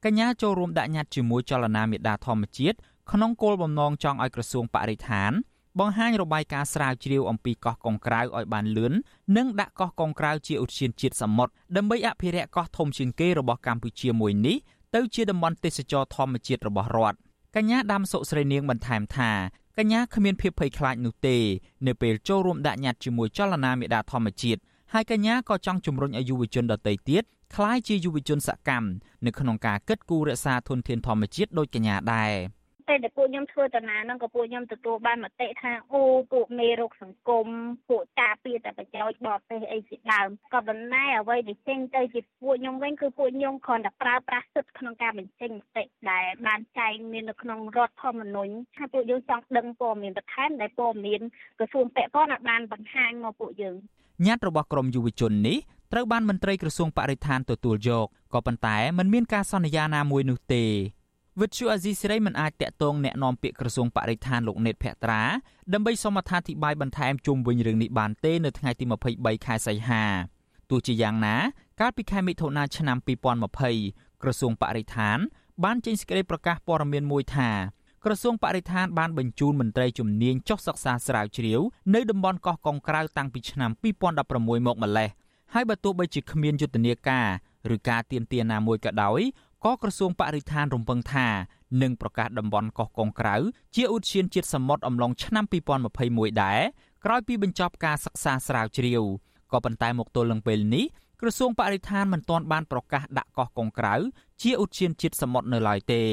[SPEAKER 9] កញ្ញាចូលរួមដាក់ញត្តិជាមួយចលនាមេដាធម្មជាតិក្នុងគោលបំណងចង់ឲ្យក្រសួងបរិស្ថានបង្ហាញរបាយការណ៍ស្រាវជ្រាវអំពីកោះកុងក្រៅឲ្យបានលឿននិងដាក់កោះកុងក្រៅជាឧទ្យានជាតិសមុទ្រដើម្បីអភិរក្សកោះធំជាងគេរបស់កម្ពុជាមួយនេះ ទៅជាតំបន់ទេសចរធម្មជាតិរបស់រដ្ឋកញ្ញាដាំសុស្រីនាងបន្ថែមថាកញ្ញាគ្មានភាពភ័យខ្លាចនោះទេនៅពេលចូលរួមដាក់ញត្តិជាមួយចលនាមេដាធម្មជាតិហើយកញ្ញាក៏ចង់ជំរុញឲ្យយុវជនដទៃទៀតក្លាយជាយុវជនសកម្មនៅក្នុងការកិត្តគូរក្សាធនធានធម្មជាតិដូចកញ្ញាដែរ។
[SPEAKER 11] ពេលដែលពួកខ្ញុំធ្វើតាណាហ្នឹងក៏ពួកខ្ញុំទទួលបានមតិថាអូពួកមេរោគសង្គមពួកការពារតែប្រយោជន៍បរទេសអីជាដើមក៏ប៉ុន្តែអ្វីដែលចេញទៅជាពួកខ្ញុំវិញគឺពួកខ្ញុំគ្រាន់តែប្រើប្រាស់សិទ្ធិក្នុងការបញ្ចេញមតិដែលបានចែងមាននៅក្នុងរដ្ឋធម្មនុញ្ញហើយពួកយើងចង់ដឹងព័ត៌មានបន្ថែមដែលព័ត៌មានក្រសួងពាក់ព័ន្ធបានបង្ហាញមកពួកយើង
[SPEAKER 9] ញត្តិរបស់ក្រមយុវជននេះត្រូវបានមន្ត្រីក្រសួងបរិស្ថានទទួលយកក៏ប៉ុន្តែมันមានការសន្យាណាមួយនោះទេ វិទ្យុអាស៊ីសេរីមិនអាចតាក់ទងแนะនាំពាក្យក្រសួងបរិស្ថានលោកណេតភក្ត្រាដើម្បីសូមអត្ថាធិប្បាយបន្ថែមជុំវិញរឿងនេះបានទេនៅថ្ងៃទី23ខែសីហាទោះជាយ៉ាងណាកាលពីខែមិថុនាឆ្នាំ2020ក្រសួងបរិស្ថាន បានចេញសេចក្តីប្រកាសព័ត៌មានមួយថាក្រសួងបរិស្ថានបានបញ្ជូនមន្ត្រីជំនាញចុះសិក្សាស្រាវជ្រាវនៅតំបន់កោះកុងក្រៅតាំងពីឆ្នាំ2016មកម្លេះហើយបើទោះបីជាគ្មានយុទ្ធនាការឬការទៀមទាណាមួយក៏ដោយ ក៏ក្រសួងបរិស្ថានរំពឹងថានឹងប្រកាសតំបន់កោះកុងក្រៅជាឧទ្យានជាតិសមុទ្រអំឡុងឆ្នាំ2021ដែរក្រោយពីបញ្ចប់ការសិក្សាស្រាវជ្រាវក៏ប៉ុន្តែមកទល់នឹងពេលនេះក្រសួងបរិស្ថានមិនទាន់បានប្រកាសដាក់កោះកុងក្រៅជាឧទ្យានជាតិសមុទ្រនៅឡើយទេ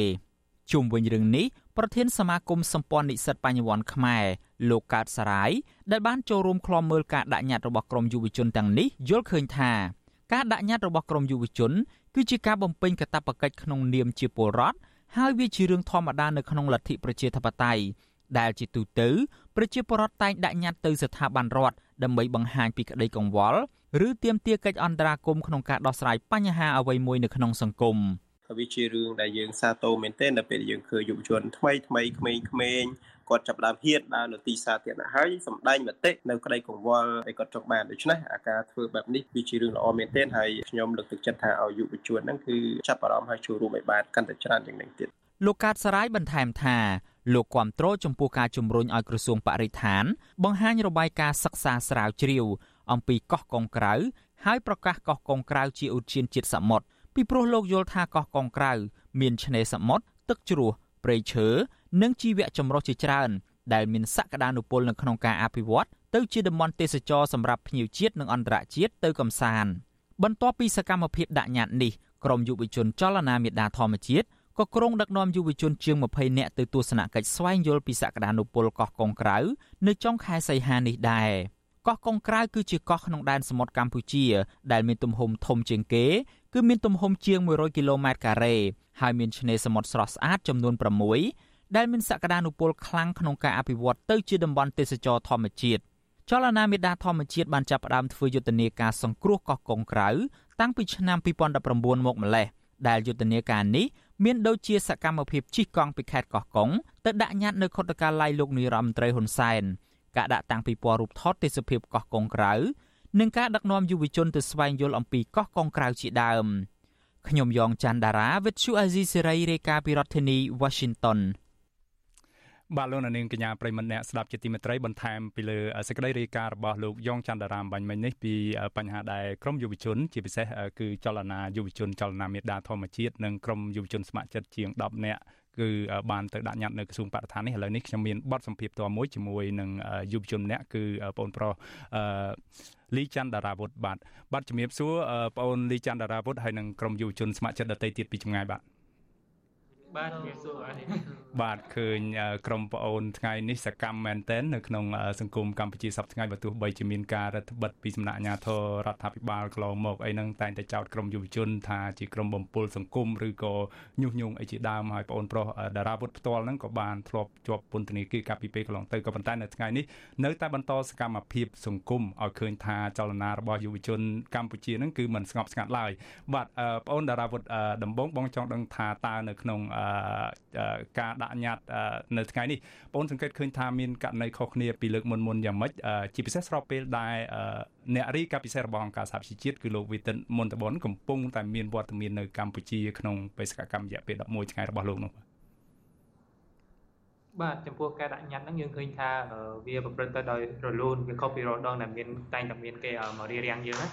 [SPEAKER 9] ជុំវិញរឿងនេះប្រធានសមាគមសម្ព័ន្ធនិស្សិតបញ្ញវន្តខ្មែរលោកកើតសារាយដែលបានចូលរួមក្លំមើលការដាក់ញត្តិរបស់ក្រមយុវជនទាំងនេះយល់ឃើញថាការដាក់ញត្តិរបស់ក្រមយុវជន គឺជាការបំពេញកាតព្វកិច្ចក្នុងនាមជាពលរដ្ឋហើយវាជារឿងធម្មតានៅក្នុងលទ្ធិប្រជាធិបតេយ្យដែលជាទូទៅប្រជាពលរដ្ឋតែងដាក់ញត្តិទៅស្ថាប័នរដ្ឋដើម្បីបង្ហាញពីក្តីកង្វល់ឬទាមទារកិច្ចអន្តរាគមន៍ក្នុងការដោះស្រាយបញ្ហាអ្វីមួយនៅក្នុងសង្គម
[SPEAKER 12] វាជារឿងដែលយើងសាទរមែនទែននៅពេលយើងឃើញយុវជនថ្មីថ្មីក្មេងៗ គាត់ចាប់ដើមហ៊ានដើរនៅទីសាធារណៈហើយសម្ដែងមតិនៅក្តីកង្វល់ឲ្យគាត់ចង់បានដូច្នេះអាការធ្វើបែបនេះវាជារឿងល្អមែនទែនហើយខ្ញុំលើកទឹកចិត្តថាឲ្យយុវជនហ្នឹងគឺចាប់អារម្មណ៍ហើយចូលរួមឲ្យបានកាន់តែច្រើនជាងនេះទៀត
[SPEAKER 9] លោកកាតសរាយបន្ថែមថាលោកគាំទ្រចំពោះការជំរុញឲ្យក្រសួងបរិស្ថាន បង្ហាញរបាយការណ៍សិក្សាស្រាវជ្រាវ អំពីកោះកុងក្រៅហើយប្រកាសកោះកុងក្រៅជាឧទ្យានជាតិសមុទ្រពីព្រោះលោកយល់ថាកោះកុងក្រៅមានឆ្នេរសមុទ្រទឹកជ្រោះព្រៃឈើ និងជីវៈចម្រុះជាច្រើន ដែលមានសក្តានុពលនៅក្នុងការអភិវឌ្ឍទៅជាតំបន់ទេសចរសម្រាប់ភ្ញៀវជាតិនិងអន្តរជាតិទៅកំសាន្តបន្ទាប់ពីសកម្មភាពដាក់ញត្តិនេះក្រមយុវជនចលនាមេដាធម្មជាតិក៏ក្រុងដឹកនាំយុវជនជាង20នាក់ទៅទស្សនកិច្ចស្វែងយល់ពីសក្តានុពលកោះកុងក្រៅនៅចុងខែសីហានេះដែរកោះកុងក្រៅគឺជាកោះក្នុងដែនសមុទ្រកម្ពុជា ដែលមានទំហំធំជាងគេ គឺមានទំហំជាង100គីឡូម៉ែត្រការ៉េហើយមានឆ្នេរសមុទ្រស្រស់ស្អាតចំនួន6 ដែលមានសក្តានុពលខ្លាំងក្នុងការអភិវឌ្ឍទៅជាតំបន់ទេសចរធម្មជាតិចលនាមេដាធម្មជាតិបានចាប់ផ្ដើមធ្វើយុទ្ធនាការសង្គ្រោះកោះកុងក្រៅតាំងពីឆ្នាំ2019មកម្លេះដែលយុទ្ធនាការនេះមានដូចជាសកម្មភាពជិះកង់ពីខេត្តកោះកុងទៅដាក់ញត្តិនៅខុទ្ទកាល័យលោកនាយរដ្ឋមន្ត្រីហ៊ុនសែនការដាក់តាំងពីពណ៌រូបថតទេសភាពកោះកុងក្រៅនិងការដឹកនាំយុវជនទៅស្វែងយល់អំពីកោះកុងក្រៅជាដើមខ្ញុំយ៉ងច័ន្ទដារាវិទ្យុអាស៊ីសេរីរាយការណ៍ពីរដ្ឋធានី Washington
[SPEAKER 1] បាទលោកនាងកញ្ញាប្រិមត្តអ្នកស្ដាប់ជាទីមេត្រីបន្ថែមពីលើសេចក្តីរាយការណ៍របស់លោកយ៉ងច័ន្ទរាមបាញ់មិញនេះពីបញ្ហាដែលក្រមយុវជនជាពិសេសគឺចលនាយុវជនចលនាមេដាធម្មជាតិនិងក្រមយុវជនស្ម័គ្រចិត្តជាង10នាក់គឺបានទៅដាក់ញត្តិនៅក្រសួងបរិស្ថាននេះឥឡូវនេះខ្ញុំមានបទសម្ភាសន៍តមួយជាមួយនឹងយុវជនម្នាក់គឺបងប្រុសអឺលីច័ន្ទដារាវុធបាទបាទជំរាបសួរបងអូនលីច័ន្ទដារាវុធហើយនិងក្រុមយុវជនស្ម័គ្រចិត្តដទៃទៀតពីចម្ងាយបាទ
[SPEAKER 13] បាទជំរាបសួរបាទ
[SPEAKER 1] បាទឃើញក្រុមប្អូនថ្ងៃនេះសកម្មមែនទែននៅក្នុងសង្គមកម្ពុជាសប្តាហ៍ថ្ងៃបើទោះបីជាមានការរដ្ឋបិទពីសំណាក់អាជ្ញាធររដ្ឋាភិបាលកន្លងមកអីហ្នឹងតែងតែចោទក្រុមយុវជនថាជាក្រុមបំពុលសង្គមឬក៏ញុះញង់អីជាដើមហើយប្អូនប្រុសតារាវុធផ្ទាល់ហ្នឹងក៏បានធ្លាប់ជាប់ពន្ធនាគារកាលពីពេលកន្លងទៅក៏ប៉ុន្តែនៅថ្ងៃនេះនៅតែបន្តសកម្មភាពសង្គមឲ្យឃើញថាចលនារបស់យុវជនកម្ពុជាហ្នឹងគឺមិនស្ងប់ស្ងាត់ឡើយបាទប្អូនតារាវុធដំបងបងចង់ដឹងថាតើនៅក្នុងការដាក់ញត្តិនៅថ្ងៃនេះបងសង្កេតឃើញថាមានករណីខុសគ្នាពីលើកមុនមុនយ៉ាងម៉េចជាពិសេសស្របពេលដែលអ្នករីកាពិសេសរបស់អង្គការសហប្រជាជាតិគឺលោកវីតិនមុនតបនកំពុងតែមានវត្តមាននៅកម្ពុជាក្នុងបេសកកម្មរយៈពេល11ថ្ងៃរបស់លោកនោះ
[SPEAKER 13] បាទចំពោះការដាក់ញត្តិហ្នឹងយើងឃើញថាវាប្រព្រឹត្តទៅដោយរលូនវាខុសពីរដងដែលមានតែងតែមានគេមករៀបរៀងយើងណា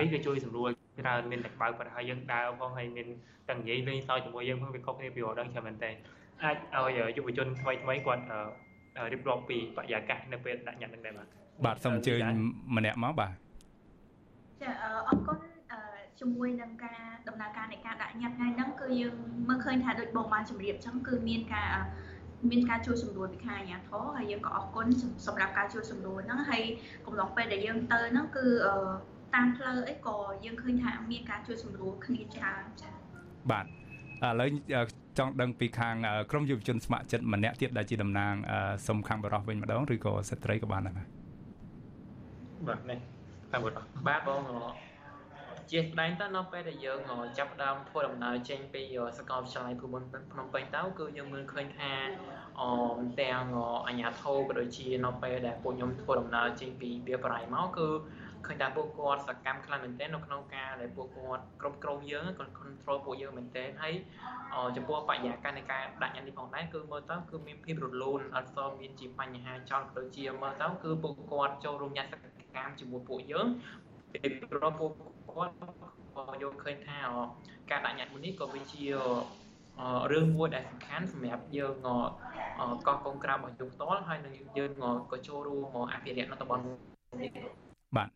[SPEAKER 13] នេះវាជួយសម្រួលច្រើនមានតែបើកប៉ុន្តែយើងដើរផងហើយមានទាំងនិយាយលេងសើចជាមួយយើងផងវាខុសគ្នាពីរដងច្រើនមែនតើអាចឲ្យយុវជនថ្មីថ្មីគាត់រៀបរាប់ពីបរិយាកាសនៅពេលដាក់ញត្តិនឹងដែរបាទ
[SPEAKER 1] បាទសូមអញ្ជើញម្នាក់មកបាទ
[SPEAKER 14] ចាអរគុណជាមួយនឹងការដំណើរការនៃការដាក់ញត្តិថ្ងៃហ្នឹងគឺយើងមើលឃើញថាដូចបងបានជម្រាបចឹងគឺមានការមានការជួយសម្រួលពីខាងអាជ្ញាធរហើយយើងក៏អរគុណសម្រាប់ការជួយសម្រួលហ្នឹងហើយកំឡុងពេលដែលយើងទៅហ្នឹងគឺ តាមផ្លូវអីក៏យើងឃើញថាមានការជួយសម្រួលគ្នាច្រើនចា៎
[SPEAKER 1] បាទឥឡូវចង់ដឹងពីខាងក្រមយុវជនស្ម័គ្រចិត្តម្នាក់ទៀតដែលជាតំណាងសុំខាងបរោះវិញម្ដងឬក៏ស្ត្រីក៏បានដែរបាទ
[SPEAKER 13] បាទនេះខាងបរោះបាទបងជាស្ដែងទៅនៅពេលដែលយើងចាប់ដើមធ្វើដំណើរចេញពីសាកលវិទ្យាល័យភូមិន្ទភ្នំពេញទៅគឺយើងមើលឃើញថាអមទាំងអាជ្ញាធរក៏ដូចជានៅពេលដែលពួកខ្ញុំធ្វើដំណើរចេញពីវាបរៃមកគឺ ឃើញថាពួកគាត់សកម្មខ្លាំងមែនទែននៅក្នុងការដែលពួកគាត់គ្រប់គ្រងយើងគាត់ control ពួកយើងមែនទែនហើយចំពោះបរិយាកាសនៃការដាក់ញត្តិនេះផងដែរគឺមើលទៅគឺមានភាពរលូនអត់សូវមានជាបញ្ហាចោលក៏ដូចជាមើលទៅគឺពួកគាត់ចូលរួមញ៉ាំសកម្មជាមួយពួកយើងពីព្រោះពួកគាត់ក៏យកឃើញថាការដាក់ញត្តិមួយនេះក៏វាជារឿងមួយដែលសំខាន់សម្រាប់យើងកោះកុងក្រៅរបស់យើងផ្ទាល់ហើយនឹងយើងក៏ចូលរួមអភិរក្សនៅតំបន់នេះ
[SPEAKER 1] បាទ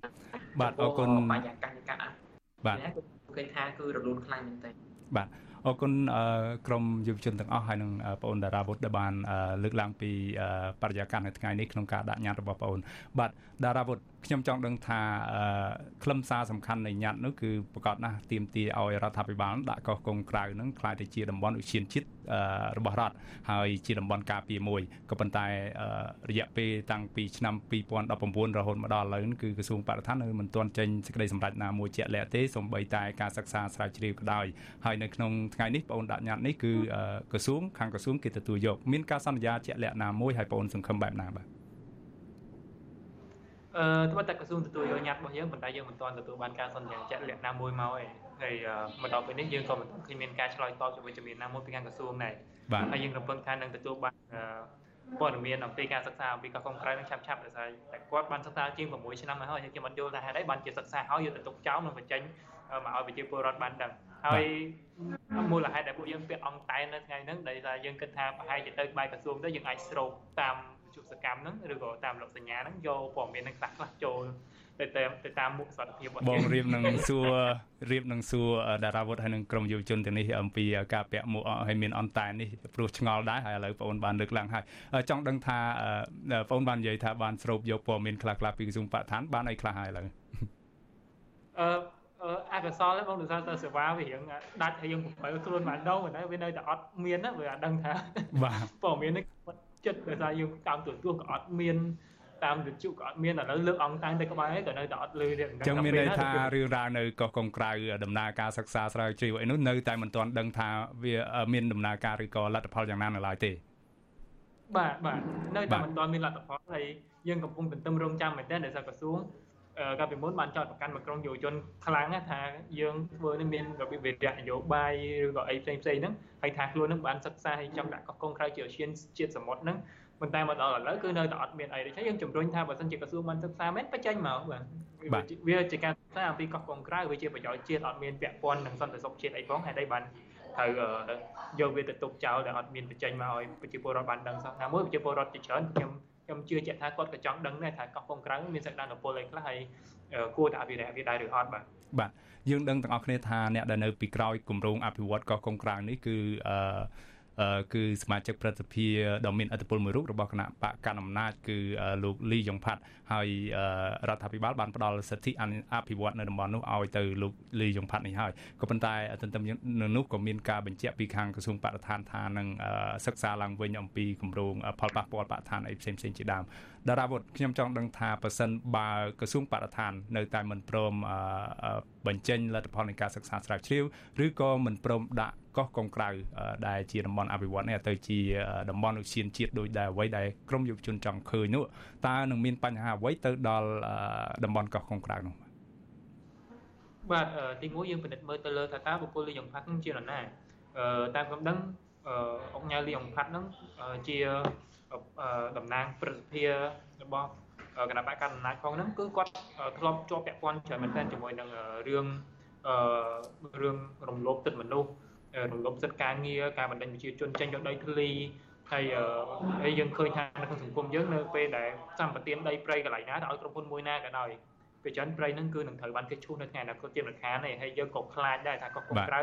[SPEAKER 1] បាទអរគុណ
[SPEAKER 13] បញ្ញាកាសនៃការអភិបាទឃើញថាគឺរលូនខ្លាំងមែនទែន
[SPEAKER 1] បាទអរគុណក្រុមយុវជនទាំងអស់ហើយនឹងបងអូនតារាវុធដែលបានលើកឡើងពីបរិយាកាសនៅថ្ងៃនេះក្នុងការដាក់ញត្តិរបស់បងអូនបាទតារាវុធ ខ្ញុំចង់ដឹងថាខ្លឹមសារសំខាន់នៃញត្តិនោះគឺប្រកាសណាស់ទាមទារឲ្យរដ្ឋាភិបាលដាក់កោះកុងក្រៅនឹងខ្លាយទៅជាតំបន់ឧស្សាហជាតិរបស់រដ្ឋហើយជាតំបន់ការពារមួយក៏ប៉ុន្តែរយៈពេលតាំងពីឆ្នាំ2019រហូតមកដល់ឥឡូវគឺក្រសួងបរិស្ថាននៅមិនទាន់ចេញសេចក្តីសម្រេចណាមួយជាក់លាក់ទេសូម្បីតែការសិក្សាស្រាវជ្រាវក៏ដោយហើយនៅក្នុងថ្ងៃនេះបងដាក់ញត្តិនេះគឺក្រសួងខាងក្រសួងគេទទួលយកមានការសន្យាជាក់លាក់ណាមួយហើយបងសង្ឃឹមបែបណាបាទ
[SPEAKER 13] អឺត្បិតតែក្រសួងទទួលយកញត្តិរបស់យើងប៉ុន្តែយើងមិនទាន់ទទួលបានការសន្យាជាក់លាក់ណាមួយមកទេហើយមកដល់ពេលនេះយើងក៏មិនឃើញមានការឆ្លើយតបជាវិជ្ជមានណាមួយពីខាងក្រសួងដែរហើយយើងរំពឹងថានឹងទទួលបានព័ត៌មានអំពីការសិក្សាអំពីកោះកុងក្រៅនឹងឆាប់ឆាប់ដោយសារតែគាត់បានសិក្សាជាង6ឆ្នាំហើយហើយខ្ញុំអត់យល់ថាហេតុអីបានជាសិក្សាហើយយកទៅទុកចោលនឹងបញ្ចេញមកឲ្យប្រជាពលរដ្ឋបានដឹងហើយមូលហេតុដែលពួកយើងពាក់អង្គតែននៅថ្ងៃហ្នឹងដោយសារយើងគិតថាប្រហែលជាទៅក្បែរក្រសួងទៅយើងអាចស្រោបតាម ជុសកម្មហ្នឹងឬក៏តាមលោកសញ្ញាហ្នឹងយកព័ត៌មានហ្នឹងខ្លះខ្លះចូលទៅតាមទៅតាមមុខសុខភាពរបស់
[SPEAKER 1] បងរៀបនឹងសួររៀបនឹងសួរតារាវុធហើយនឹងក្រុមយុវជនទាំងនេះអំពីការពាក់មួកហើយមានអន្តែននេះព្រោះឆ្ងល់ដែរហើយឥឡូវបងអូនបានលើកឡើងហើយចង់ដឹងថាបងអូនបាននិយាយថាបានស្រូបយកព័ត៌មានខ្លះខ្លះពីក្រសួងបរិស្ថានបានអីខ្លះហើយឥឡូវ
[SPEAKER 13] អឺអកុសលហ្នឹងបងដោយសារតែសេវាវារៀងដាច់ហើយយើងបំរើខ្លួនម្ដងតែវានៅតែអត់មានណាវាអត់ដឹងថា
[SPEAKER 1] បាទ
[SPEAKER 13] ព័ត៌មាននេះ ចិត្តដោយសារយើងតាមទទួលក៏អត់មានតាមវិទ្យុក៏អត់មានឥឡូវលើកអង្គតាំងទៅក្បែរក៏នៅតែអត់លឺទេអ
[SPEAKER 1] ញ្ចឹងមានន័យថារឿងរ៉ាវនៅកោះកុងក្រៅដំណើរការសិក្សាស្រាវជ្រាវអីនោះនៅតែមិនទាន់ដឹងថាវាមានដំណើរការឬក៏លទ្ធផលយ៉ាងណានៅឡើយទេ
[SPEAKER 13] បាទបាទនៅតែមិនទាន់មានលទ្ធផលហើយយើងកំពុងទន្ទឹមរង់ចាំមែនទែនដោយសារក្រសួង កាលពីមុនបានចោទប្រកាន់មកក្រុមយុវជនខ្លាំងណាស់ថាយើងធ្វើនេះមានរបៀបវិរៈនយោបាយឬក៏អីផ្សេងផ្សេងហ្នឹងហើយថាខ្លួននឹងបានសិក្សាហើយចង់ដាក់កោះកុងក្រៅជាឈានជាតិសមុទ្រហ្នឹងប៉ុន្តែមកដល់ឥឡូវគឺនៅតែអត់មានអីដូច្នេះយើងជំរុញថាបើសិនជាក្រសួងបានសិក្សាមែនបញ្ចេញមកបាទវាជាការសិក្សាអំពីកោះកុងក្រៅវាជាប្រយោជន៍ជាតិអត់មានពាក់ព័ន្ធនឹងសន្តិសុខជាតិអីផងហើយតែបានត្រូវយកវាទៅទុកចោលដែលអត់មានបញ្ចេញមកឲ្យប្រជាពលរដ្ឋបានដឹងសោះណាមួយប្រជាពលរដ្ឋជាច្រើនខ្ញុំ ខ្ញុំជឿជាក់ថាគាត់ក៏ចង់ដឹងដែរថាកោះកុងក្រៅមានសក្តានុពលអីខ្លះហើយគួរតែអភិរក្សវាដែរឬអត់បាទ
[SPEAKER 1] បាទយើងដឹងទាំងអស់គ្នាថាអ្នកដែលនៅពីក្រោយគម្រោងអភិវឌ្ឍកោះកុងក្រៅនេះគឺអឺ គឺសមាជិកប្រតិភិដ៏មានឥទ្ធិពលមួយរូបរបស់គណៈបកកណ្ដាលអំណាចគឺលោកលីយ៉ុងផាត់ហើយរដ្ឋាភិបាលបានផ្ដល់សិទ្ធិអភិវឌ្ឍនៅតំបន់នោះឲ្យទៅលោកលីយ៉ុងផាត់នេះហើយក៏ប៉ុន្តែទន្ទឹមនឹងនោះក៏មានការបញ្ជាក់ពីខាងក្រសួងបរិស្ថានថានឹងសិក្សាឡើងវិញអំពីគម្រោងផលប៉ះពាល់បរិស្ថានអីផ្សេងៗជាដើមតារាវុធខ្ញុំចង់ដឹងថាប៉ះសិនបើក្រសួងបរិស្ថាននៅតែមិនព្រម បញ្ចេញលទ្ធផលនៃការសិក្សាស្រាវជ្រាវឬក៏មិនព្រមដាក់កោះកុងក្រៅដែលជាតំបន់អភិវឌ្ឍនេះទៅជាតំបន់ឧស្សាហជាតិដោយដែលអ្វីដែលក្រមយុវជនចង់ឃើញនោះតើនឹងមានបញ្ហាអ្វីទៅដល់តំបន់កោះកុងក្រៅនោះ
[SPEAKER 13] បាទទីមួយយើងពិនិត្យមើលទៅលើថាតើបុគ្គលលីយ៉ុងផាត់នឹងជានរណាតាមខ្ញុំដឹងអង្គញាលីយ៉ុងផាត់នឹងជាតំណាងប្រសិទ្ធភាពរបស់ គណៈបកកណ្ដាលអំណាចផងហ្នឹងគឺគាត់ធ្លាប់ជាប់ពាក់ព័ន្ធច្រើនមែនទែនជាមួយនឹងរឿងអឺរឿងរំលោភសិទ្ធិមនុស្សរំលោភសិទ្ធិការងារការបណ្ដេញប្រជាជនចេញយកដីធ្លីហើយហើយយើងឃើញថានៅក្នុងសង្គមយើងនៅពេលដែលសម្បទានដីព្រៃកន្លែងណាទៅឲ្យក្រុមហ៊ុនមួយណាក៏ដោយពេលច្រើនព្រៃហ្នឹងគឺនឹងត្រូវបានគេឈូសនៅថ្ងៃអនាគតជាមិនខានទេហើយយើងក៏ខ្លាចដែរថាក៏ក្រៅ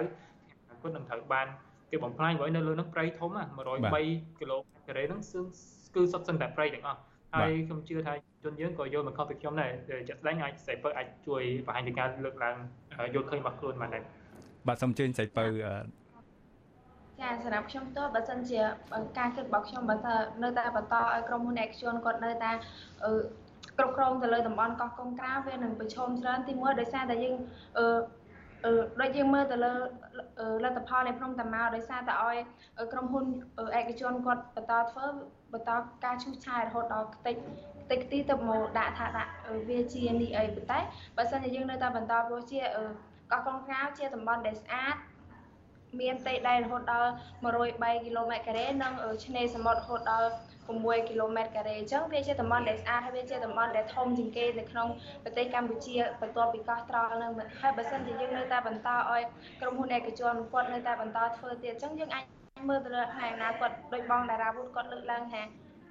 [SPEAKER 13] អនាគតនឹងត្រូវបានគេបំផ្លាញព្រោះនៅលើហ្នឹងព្រៃធំ103គីឡូម៉ែត្រការ៉េហ្នឹងគឺសុទ្ធសឹងតែព្រៃទាំងអស់ ហើយខ្ញុំជឿថាជនយើងក៏យល់មិនខុសពីខ្ញុំដែរជាក់ស្ដែងអាចស្រីពៅអាចជួយបង្ហាញពីការលើកឡើងយល់ឃើញរបស់ខ្លួនបានដែរ
[SPEAKER 1] បាទសូមជើញស្រីពៅ
[SPEAKER 14] ចាសម្រាប់ខ្ញុំផ្ទាល់បើសិនជាការគិតរបស់ខ្ញុំបើថានៅតែបន្តឲ្យក្រុមហ៊ុនឯកជនគាត់នៅតែគ្រប់គ្រងទៅលើតំបន់កោះកុងក្រៅវានឹងប្រឈមច្រើនទីមួយដោយសារតែយើងអឺ អឺដូចយើងមើលទៅលើលទ្ធផលនៃភ្នំតាម៉ៅដោយសារតែឲ្យក្រុមហ៊ុនឯកជនគាត់បន្តធ្វើបន្តការឈូសឆាយរហូតដល់ខ្ទេចខ្ទេចខ្ទីទៅមកដាក់ថាដាក់វាជានេះអីប៉ុន្តែបើសិនជាយើងនៅតែបន្តព្រោះជាកោះកុងក្រៅជាតំបន់ដែលស្អាតមានផ្ទៃដីរហូតដល់103គីឡូម៉ែត្រការ៉េនិងឆ្នេរសមុទ្ររហូតដល់ 6គីឡូម៉ែត្រការ៉េអញ្ចឹងវាជាតំបន់ដែលស្អាតហើយវាជាតំបន់ដែលធំជាងគេនៅក្នុងប្រទេសកម្ពុជាបន្ទាប់ពីកោះត្រល់នឹងហើយបើសិនជាយើងនៅតែបន្តឲ្យក្រុមហ៊ុនឯកជនគាត់នៅតែបន្តធ្វើទៀតអញ្ចឹងយើងអាចមើលទៅលើហើយណាគាត់ដូចបងតារាវុធគាត់លើកឡើងថា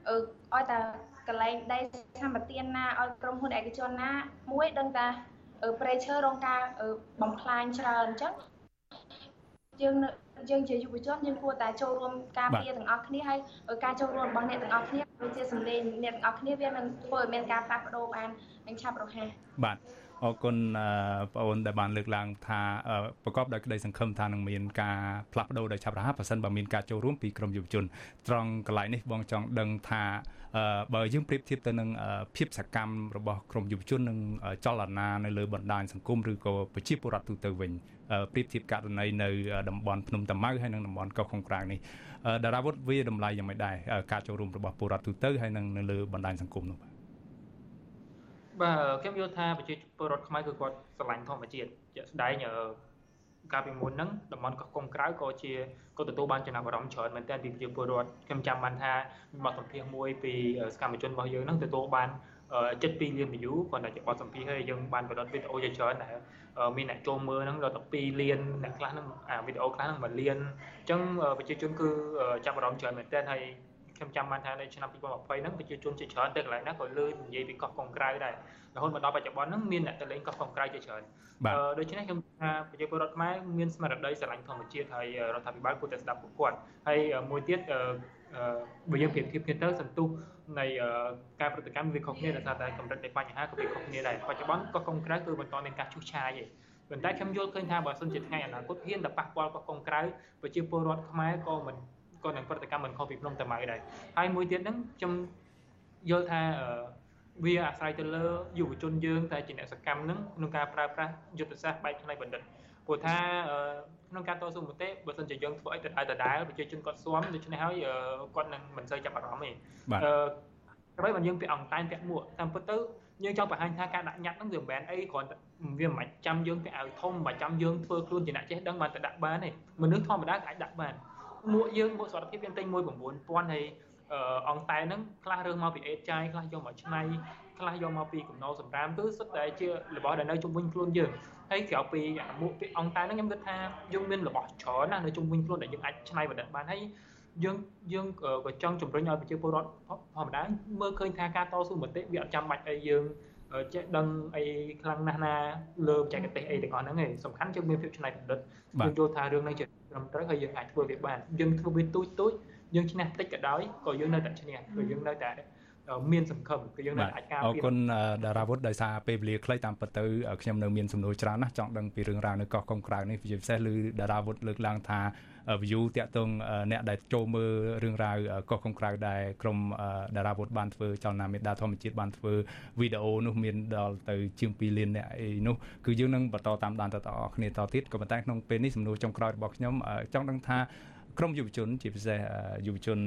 [SPEAKER 14] អឺឲ្យតែកន្លែងដីសម្បទានណាឲ្យក្រុមហ៊ុនឯកជនណាមួយដឹងថាប្រេឈើរងការបំផ្លាញច្រើនអញ្ចឹងយើង យើងជាយុវជនយើងគួរតែចូលរួមការពារទាំងអស់គ្នាហើយការចូលរួមរបស់អ្នកទាំងអស់គ្នាដូចជាសម្លេងអ្នកទាំងអស់គ្នាវានឹងធ្វើឲ្យមានការផ្លាស់ប្ដូរបាននឹងឆាប់រហ័ស
[SPEAKER 1] បាទអរគុណបងអូនដែលបានលើកឡើងថាប្រកបដោយក្តីសង្ឃឹមថានឹងមានការផ្លាស់ប្ដូរដោយឆាប់រហ័សប្រសិនបើមានការចូលរួមពីក្រមយុវជនត្រង់កន្លែងនេះបងចង់ដឹងថា បើយើងប្រៀបធៀបទៅនឹងភាពសកម្មរបស់ក្រមយុវជននឹងចលនានៅលើបណ្ដាញសង្គមឬក៏ប្រជាពលរដ្ឋទូទៅវិញប្រៀបធៀបករណីនៅតំបន់ភ្នំតាម៉ៅហើយនិងតំបន់កោះកុងក្រៅនេះតារាវុធវាតម្លៃយ៉ាងម៉េចដែរការចូលរួមរបស់ពលរដ្ឋទូទៅហើយនិងនៅលើបណ្ដាញសង្គមនោះបាទ
[SPEAKER 13] បាទខ្ញុំយល់ថាប្រជាពលរដ្ឋខ្មែរគឺគាត់ស្រឡាញ់ធម្មជាតិជាក់ស្ដែង កាលពីមុនហ្នឹងតំបន់កោះកុងក្រៅក៏ជាក៏ទទួលបានចំណាប់អារម្មណ៍ច្រើនមែនទែនពីប្រជាពលរដ្ឋខ្ញុំចាំបានថាបទសម្ភាសន៍មួយពីសកម្មជនរបស់យើងហ្នឹងទទួលបាន72លាន view គាត់តែជាបទសម្ភាសន៍ហើយយើងបានផលិតវីដេអូជាច្រើនដែលមានអ្នកចូលមើលហ្នឹងដល់12លានអ្នកខ្លះហ្នឹងអាវីដេអូខ្លះហ្នឹង1លានអញ្ចឹងប្រជាជនគឺចាប់អារម្មណ៍ច្រើនមែនទែនហើយ ខ្ញុំចាំបានថានៅឆ្នាំ2020ហ្នឹងប្រជាជនជាច្រើនទៅកន្លែងណាក៏លើនិយាយពីកោះកុងក្រៅដែររហូតមកដល់បច្ចុប្បន្នហ្នឹងមានអ្នកទៅលេងកោះកុងក្រៅជាច្រើនដូច្នេះខ្ញុំថាប្រជាពលរដ្ឋខ្មែរមានស្មារតីស្រឡាញ់ធម្មជាតិហើយរដ្ឋាភិបាលគួរតែស្ដាប់ពួកគាត់ហើយមួយទៀតបើយើងប្រៀបធៀបគ្នាទៅសន្ទុះនៃការប្រតិកម្មវាខុសគ្នាដោយសារតែកម្រិតនៃបញ្ហាក៏វាខុសគ្នាដែរបច្ចុប្បន្នកោះកុងក្រៅគឺបន្តមានការឈូសឆាយឯងប៉ុន្តែខ្ញុំយល់ឃើញថាបើសិនជាថ្ងៃអនាគតហ៊ានតែប៉ះពាល់កោះកុងក្រៅប្រជាពលរដ្ឋខ្មែរក៏មិន ក៏នឹងប្រតិកម្មមិនខុសពីភ្នំតាម៉ៅដែរហើយមួយទៀតហ្នឹងខ្ញុំយល់ថាវាអាស្រ័យទៅលើយុវជនយើងតែជាអ្នកសកម្មហ្នឹងក្នុងការប្រើប្រាស់យុទ្ធសាស្ត្របែបផ្នែកបណ្ឌិតព្រោះថាក្នុងការតស៊ូមតិបើសិនជាយើងធ្វើអីទៅដដែលប្រជាជនគាត់ស្វាំដូច្នេះហើយគាត់នឹងមិនសូវចាប់អារម្មណ៍ទេអឺដើម្បីបើយើងពាក់អង្គតែងពាក់មួកតាមពិតទៅយើងចង់បង្ហាញថាការដាក់ញត្តិហ្នឹងវាមិនមែនអីគ្រាន់តែវាមិនចាំយើងពាក់អាវធំមិនចាំយើងធ្វើខ្លួនជាអ្នកចេះដឹងបានតែដាក់បានទេមនុស្សធម្មតាអាចដាក់បាន មួកយើងមួកសុខភាពយើងទិញមួយ9000ហើយអង្គតែហ្នឹងខ្លះរឿងមកពីអេតចាយខ្លះយកមកឆ្នៃខ្លះយកមកពីកំណោសម្រាមគឺសុទ្ធតែជារបស់ដែលនៅជុំវិញខ្លួនយើងហើយក្រៅពីអាមួកពីអង្គតែហ្នឹងខ្ញុំគិតថាយើងមានរបស់ច្រើនណាស់នៅជុំវិញខ្លួនដែលយើងអាចឆ្នៃបណ្ឌិតបានហើយយើងយើងក៏ចង់ជំរុញឲ្យប្រជាពលរដ្ឋធម្មតាមើលឃើញថាការតស៊ូមតិវាអត់ចាំបាច់ឲ្យយើងចេះដឹងអីខ្លាំងណាស់ណាលើបច្ចេកទេសអីទាំងអស់ហ្នឹងឯងសំខាន់ជាមានភាពច្នៃប្រឌិតយើងយល់ថារឿងហ្នឹងជា ត្រឹមត្រូវហើយយើងអាចធ្វើវាបានយើងធ្វើវាទូចទូចយើងឈ្នះតិចក៏ដោយក៏យើងនៅតែឈ្នះគឺយើងនៅតែមានសង្ឃឹមគឺយើងនៅអាចការ
[SPEAKER 1] ពារអរគុណតារាវុធដោយសារពេលវេលាខ្លីតាមពិតទៅខ្ញុំនៅមានសំណួរច្រើនណាស់ចង់ដឹងពីរឿងរ៉ាវនៅកោះកុងក្រៅនេះជាពិសេសឬតារាវុធលើកឡើងថា view តាក់ទងអ្នកដែលចូលមើលរឿងរ៉ាវកោះកុងក្រៅដែលក្រុមតារាវុធបានធ្វើចលនាមេដាធម្មជាតិបានធ្វើវីដេអូនោះមានដល់ទៅជាង2លានអ្នកអីនោះគឺយើងនឹងបន្តតាមដានទៅដល់គ្នាតទៀតក៏ប៉ុន្តែក្នុងពេលនេះសំណួរចុងក្រោយរបស់ខ្ញុំចង់ដឹងថា ក្រមយុវជន ជាពិសេសយុវជន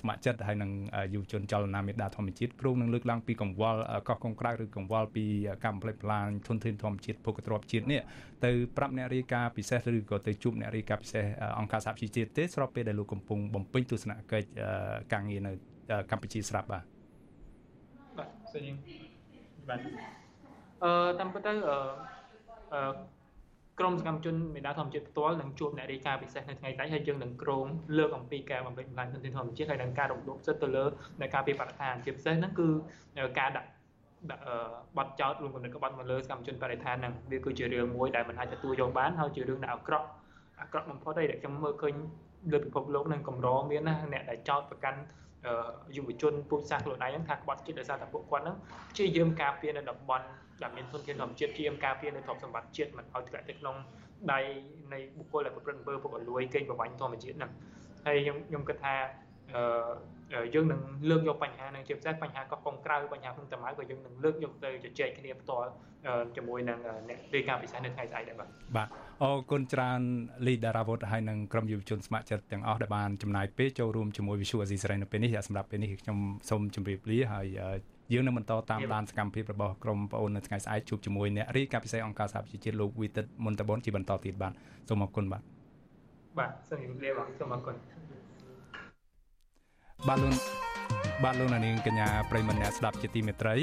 [SPEAKER 1] ស្ម័គ្រចិត្តហើយនិងយុវជនចលនាមេដាធម្មជាតិគ្រូនឹងលើកឡើងពីកង្វល់កោះកុងក្រៅឬកង្វល់ពីកម្មផ្លេចផ្លាញធនធានធម្មជាតិភូកទ្របជាតិនេះទៅប្រាប់អ្នករាយការណ៍ពិសេសឬក៏ទៅជួបអ្នករាយការណ៍ពិសេសអង្គការសហជីវជាតិទេស្របពេលដែលលោកកំពុងបំពេញទស្សនកិច្ចការងារនៅកម្ពុជាស្រាប់បាទ
[SPEAKER 13] បាទសូមបាទអឺតាមពិតទៅអឺ ក្រមសកម្មជនមេដាធម្មជាតិផ្ទាល់នឹងជួបអ្នករាយការណ៍ពិសេសនៅថ្ងៃស្អែកហើយយើងនឹងក្រងលើកអំពីការបំពេញបំផ្លាញធនធានធម្មជាតិហើយនឹងការរំលោភសិទ្ធិទៅលើនៃការពីបរិស្ថានជាពិសេសហ្នឹងគឺការដាក់ដាក់ប័ណ្ណចោតរួមកំណត់ក្បត់មកលើសកម្មជនបរិស្ថានហ្នឹងវាគឺជារឿងមួយដែលមិនអាចទទួលយកបានហើយជារឿងដែលអាក្រក់អាក្រក់បំផុតហើយដែលខ្ញុំមើលឃើញលើពិភពលោកនឹងកម្រមានណាអ្នកដែលចោតប្រកាន់យុវជនពូជសាសន៍ខ្លួនឯងហ្នឹងថាក្បត់ចិត្តដោយសារតែពួកគាត់ហ្នឹងព្យាយាមការពារនៅតំបន់ ដែលមានធនធានធម្មជាតិព្យាយាមការពារនៅទ្រព្យសម្បត្តិជាតិមិនឲ្យធ្លាក់ទៅក្នុងដៃនៃបុគ្គលដែលប្រព្រឹត្តអំពើពុករលួយកេងប្រវ័ញ្ចធម្មជាតិហ្នឹងហើយខ្ញុំខ្ញុំគិតថាអឺយើងនឹងលើកយកបញ្ហានឹងជាពិសេសបញ្ហាកោះកុងក្រៅបញ្ហាក្នុងតម្លៃក៏យើងនឹងលើកយកទៅជជែកគ្នាផ្ទាល់ជាមួយនឹងអ្នករាយការណ៍ពិសេសនៅថ្ងៃស្អែកដែរបាទ
[SPEAKER 1] បាទអរគុណច្រើនលីដារ៉ាវុតហើយនឹងក្រុមយុវជនស្ម័គ្រចិត្តទាំងអស់ដែលបានចំណាយពេលចូលរួមជាមួយវិសុអាស៊ីសេរីនៅពេលនេះសម្រាប់ពេលនេះខ្ញុំសូមជម្រាបលាហើយ យើងនឹងបន្តតាមដានសកម្មភាពរបស់ក្រុមប្អូននៅថ្ងៃស្អែកជួបជាមួយអ្នករាយការណ៍ពិសេសអង្គការសហប្រជាជាតិលោកវីតិតមុនតបនជាបន្តទៀតបាទសូមអរគុណបាទ
[SPEAKER 13] បាទសូមជម្រាបលាបាទសូមអរគុណ
[SPEAKER 1] បាទលោកបាទលោកនាងកញ្ញាប្រិមម្នាក់ស្ដាប់ជាទីមេត្រី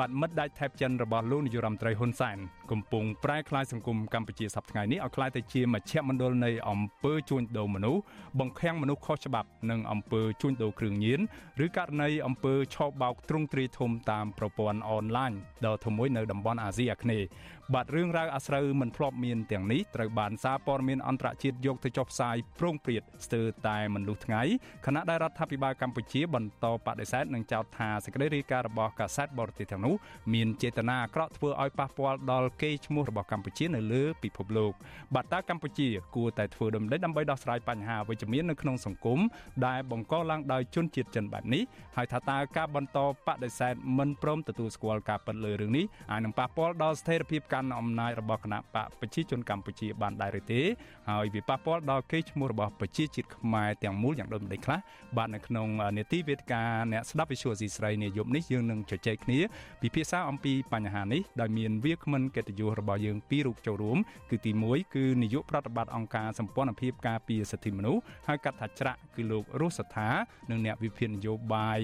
[SPEAKER 1] បាទមិត្តដាច់ថែបចិនរបស់លោកនាយរដ្ឋមន្ត្រីហ៊ុនសែនកំពុងប្រែក្លាយសង្គមកម្ពុជាសប្តាហ៍ថ្ងៃនេះឲ្យក្លាយទៅជាមជ្ឈមណ្ឌលនៃអំពើជួញដូរមនុស្សបង្ខាំងមនុស្សខុសច្បាប់និងអំពើជួញដូរគ្រឿងញៀនឬករណីអំពើឆោបបោកទ្រង់ទ្រាយធំតាមប្រព័ន្ធអនឡាញដ៏ធំមួយនៅតំបន់អាស៊ីអាគ្នេយ៍បាទរឿងរ៉ាវអាស្រូវមិនធ្លាប់មានទាំងនេះត្រូវបានសារព័ត៌មានអន្តរជាតិយកទៅចុះផ្សាយប្រងព្រាតស្ទើរតែមិនលុះថ្ងៃខណៈដែលរដ្ឋាភិបាលកម្ពុជាបន្តបដិសេធនិងចោទថាសេចក្តីរាយការណ៍របស់កាសែតបរទេសទាំងនោះមានចេតនាអាក្រក់ធ្វើឲ្យប៉ះពាល់ដល់កេរ្តិ៍ឈ្មោះរបស់កម្ពុជានៅលើពិភពលោកបាទតើកម្ពុជាគួរតែធ្វើដំណេចដើម្បីដោះស្រាយបញ្ហាវិជ្ជមាននៅក្នុងសង្គមដែលបង្កឡើងដោយជនជាតិចិនបែបនេះហើយថាតើការបន្តបដិសេធមិនព្រមទទួលស្គាល់ការពិតលើរឿងនេះអាចនឹងប៉ះពាល់ដល់ស្ថិរភាពកាន់អំណាចរបស់គណៈបកប្រជាជនកម្ពុជាបានដែរឬទេហើយវាប៉ះពាល់ដល់កេរ្តិ៍ឈ្មោះរបស់ប្រជាជាតិខ្មែរទាំងមូលយ៉ាងដូចម្តេចខ្លះបាទនៅក្នុងនេតិវេទិកាអ្នកស្ដាប់វិសុយស៊ីស្រីនាយប់នេះយើងនឹងជជែកគ្នា ពិភាក្សាអំពីបញ្ហានេះដោយមានវាគ្មិនកិត្តិយសរបស់យើងពីររូបចូលរួមគឺទី1គឺនាយកប្រតិបត្តិអង្គការសម្ព័ន្ធភាពការពារសិទ្ធិមនុស្សហៅកាត់ថាច្រាក់គឺលោករស់សថានិងអ្នកវិភាគនយោបាយ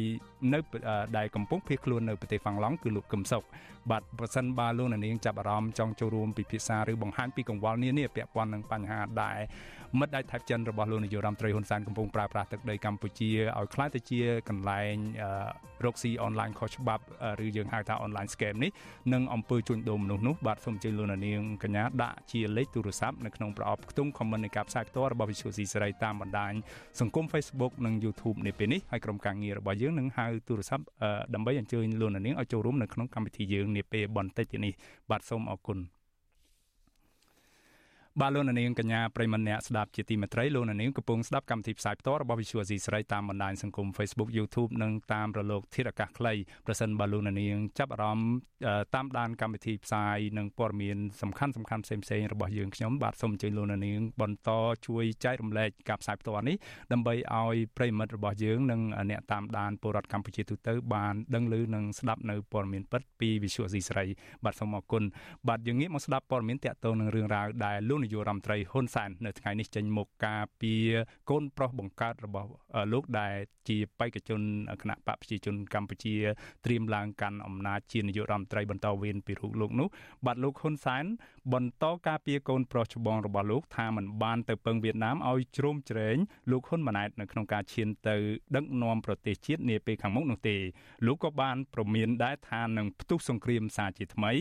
[SPEAKER 1] នៅដែលកំពុងភៀសខ្លួននៅប្រទេសហ្វាំងឡង់គឺលោកកឹមសុខបាទប្រសិនបើលោកអ្នកនាងចាប់អារម្មណ៍ចង់ចូលរួមពិភាក្សាឬបង្ហាញពីកង្វល់នានាពាក់ព័ន្ធនឹងបញ្ហាដែល មិត្តដៃថៃចិនរបស់លោកនាយករដ្ឋមន្ត្រីហ៊ុនសែនកំពុងប្រើប្រាស់ទឹកដីកម្ពុជាឲ្យខ្លាយទៅជាកន្លែងរកស៊ីអនឡាញខុសច្បាប់ឬយើងហៅថា online scam នេះនឹងអង្គើជួញដូរមនុស្សនោះបាទសូមអញ្ជើញលោកនាងកញ្ញាដាក់ជាលេខទូរស័ព្ទនៅក្នុងប្រអប់ខ្ទង់ comment នៃការផ្សាយផ្ទាល់របស់ Visual C សេរីតាមបណ្ដាញសង្គម Facebook និង YouTube នាពេលនេះហើយក្រុមការងាររបស់យើងនឹងហៅទូរស័ព្ទដើម្បីអញ្ជើញលោកនាងឲ្យចូលរួមនៅក្នុងកម្មវិធីយើងនាពេលបន្តិចទៀតនេះបាទសូមអរគុណ បាទលោកនាងកញ្ញាប្រិមម្នាក់ស្ដាប់ជាទីមេត្រីលោកនាងកំពុងស្ដាប់កម្មវិធីផ្សាយផ្ទាល់របស់ Visual Asia ស្រីតាមបណ្ដាញសង្គម Facebook YouTube និងតាមរលកធាតុអាកាសខ្លីប្រសិនបើលោកនាងចាប់អារម្មណ៍តាមដានកម្មវិធីផ្សាយនិងព័ត៌មានសំខាន់សំខាន់ផ្សេងផ្សេងរបស់យើងខ្ញុំបាទសូមអញ្ជើញលោកនាងបន្តជួយចែករំលែកការផ្សាយផ្ទាល់នេះដើម្បីឲ្យប្រិមិត្តរបស់យើងនិងអ្នកតាមដានពលរដ្ឋកម្ពុជាទូទៅបានដឹងឮនិងស្ដាប់នៅព័ត៌មានពិតពី Visual Asia ស្រីបាទសូមអរគុណបាទយើងងាកមកស្ដាប់ព័ត៌មានតាក់ទងនឹងរឿងរ៉ាវដែលលោកនាយករដ្ឋមន្ត្រីហ៊ុនសែននៅថ្ងៃនេះចេញមុខការពីកូនប្រុសបង្កើតរបស់លោកដែលជាបេក្ខជនគណៈបកប្រជាជនកម្ពុជាត្រៀមឡើងកាន់អំណាចជានាយករដ្ឋមន្ត្រីបន្តវេនពីរូបលោកនោះបាទលោកហ៊ុនសែនបន្តការពីកូនប្រុសច្បងរបស់លោកថាมันបានទៅពឹងវៀតណាមឲ្យជ្រោមជ្រែងលោកហ៊ុនម៉ាណែតនៅក្នុងការឈានទៅដឹកនាំប្រទេសជាតិនាពេលខាងមុខនោះទេលោកក៏បានប្រមានដែរថានឹងផ្ទុះសង្គ្រាមសារជាថ្មី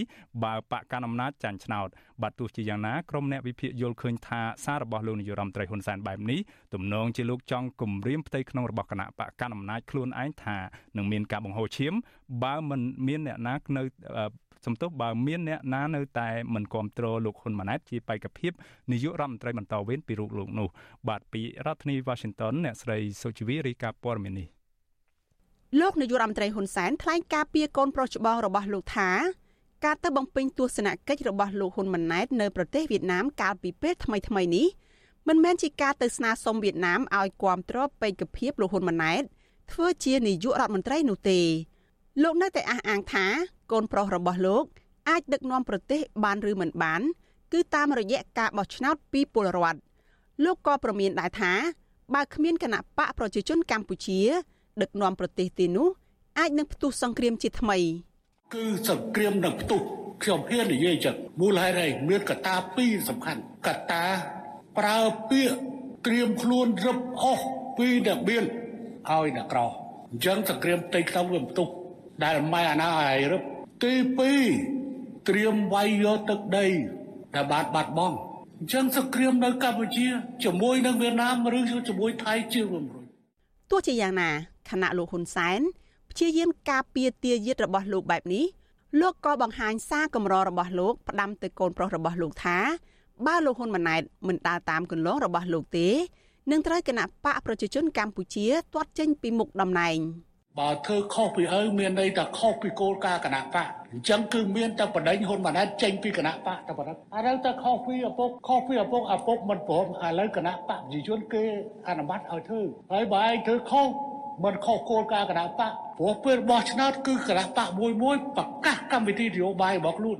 [SPEAKER 1] បើបកកណ្ដាលអំណាចចាញ់ឆ្នោតបាទទោះជាយ៉ាងណាក្រុមអ្នកវិភាគយល់ឃើញថាសាររបស់លោកនាយរដ្ឋមន្ត្រីហ៊ុនសែនបែបនេះទំនងជាលោកចង់គំរាមផ្ទៃក្នុងរបស់គណៈបកកណ្ដាលអំណាចខ្លួនឯងថានឹងមានការបង្ហូរឈាម បើមិនមានអ្នកណានៅ សំទោសបើមានអ្នកណានៅតែមិនគ្រប់គ្រងលោកហ៊ុនម៉ាណែតជាបេក្ខភាពនាយករដ្ឋមន្ត្រីបន្តវេនពីរូបលោកនោះបាទពីរដ្ឋធានី Washington អ្នកស្រីសុជីវីរាយការណ៍ព័ត៌មាននេះ
[SPEAKER 15] លោកនាយករដ្ឋមន្ត្រីហ៊ុនសែនថ្លែងការពីកូនប្រុសច្បងរបស់លោកថាការទៅបំពេញទស្សនកិច្ចរបស់លោកហ៊ុនម៉ាណែតនៅប្រទេសវៀតណាមកាលពីពេលថ្មីៗនេះមិនមែនជាការទៅស្នើសុំវៀតណាមឲ្យគាំទ្របេក្ខភាពលោកហ៊ុនម៉ាណែតធ្វើជានាយករដ្ឋមន្ត្រីនោះទេ លោកនៅតែអះអាងថាកូនប្រុសរបស់លោក អាចដឹកនាំប្រទេសបានឬមិនបាន គឺតាមរយៈការបោះឆ្នោតពីពលរដ្ឋលោកក៏ប្រមានដែរថាបើគ្មានគណៈបកប្រជាជនកម្ពុជា ដឹកនាំប្រទេសទេនោះអាចនឹងផ្ទុះសង្គ្រាមជាថ្មី
[SPEAKER 16] គឺសង្គ្រាមនឹងផ្ទុះខ្ញុំហ៊ាននិយាយចឹងមូលហេតុអីមានកត្តាពីរសំខាន់កត្តាប្រើពាក្យត្រៀមខ្លួនរឹបអស់ពីអ្នកមានឲ្យអ្នកក្រអញ្ចឹងសង្គ្រាមផ្ទៃក្នុងវាផ្ទុះ ដែលមិនអាណាឲ្យរឹបទី2ត្រៀមវាយយកទឹកដីដែលបានបាត់បង់អញ្ចឹងសង្គ្រាមនៅកម្ពុជាជាមួយនឹងវៀតណាមឬជាមួយថៃជារំរួយ
[SPEAKER 15] ទោះជាយ៉ាងណាគណៈលោកហ៊ុនសែនព្យាយាមការពារទាយាទរបស់លោកបែបនេះលោកក៏បង្ហាញសារកម្ររបស់លោកផ្ដាំទៅកូនប្រុសរបស់លោកថាបើលោកហ៊ុនម៉ាណែតមិនដើរតាមគន្លងរបស់លោកទេនឹងត្រូវគណៈបកប្រជាជនកម្ពុជាទាត់ចេញពីមុខតំណែង។
[SPEAKER 16] បើធ្វើខុសពីឪមានន័យថាខុសពីគោលការណ៍គណៈបកអញ្ចឹងគឺមានតែបដិញហ៊ុនម៉ាណែតចេញពីគណៈបកតែប៉ុណ្ណឹងឥឡូវតែខុសពីឪពុកខុសពីឪពុកឪពុកមិនព្រមឥឡូវគណៈបកប្រជាជនគេអនុម័តឲ្យធ្វើហើយបើឯងធ្វើខុសមិនខុសគោលការណ៍គណៈបកព្រោះពេលបោះឆ្នោតគឺគណៈបកមួយមួយប្រកាសកម្មវិធីនយោបាយរបស់ខ្លួន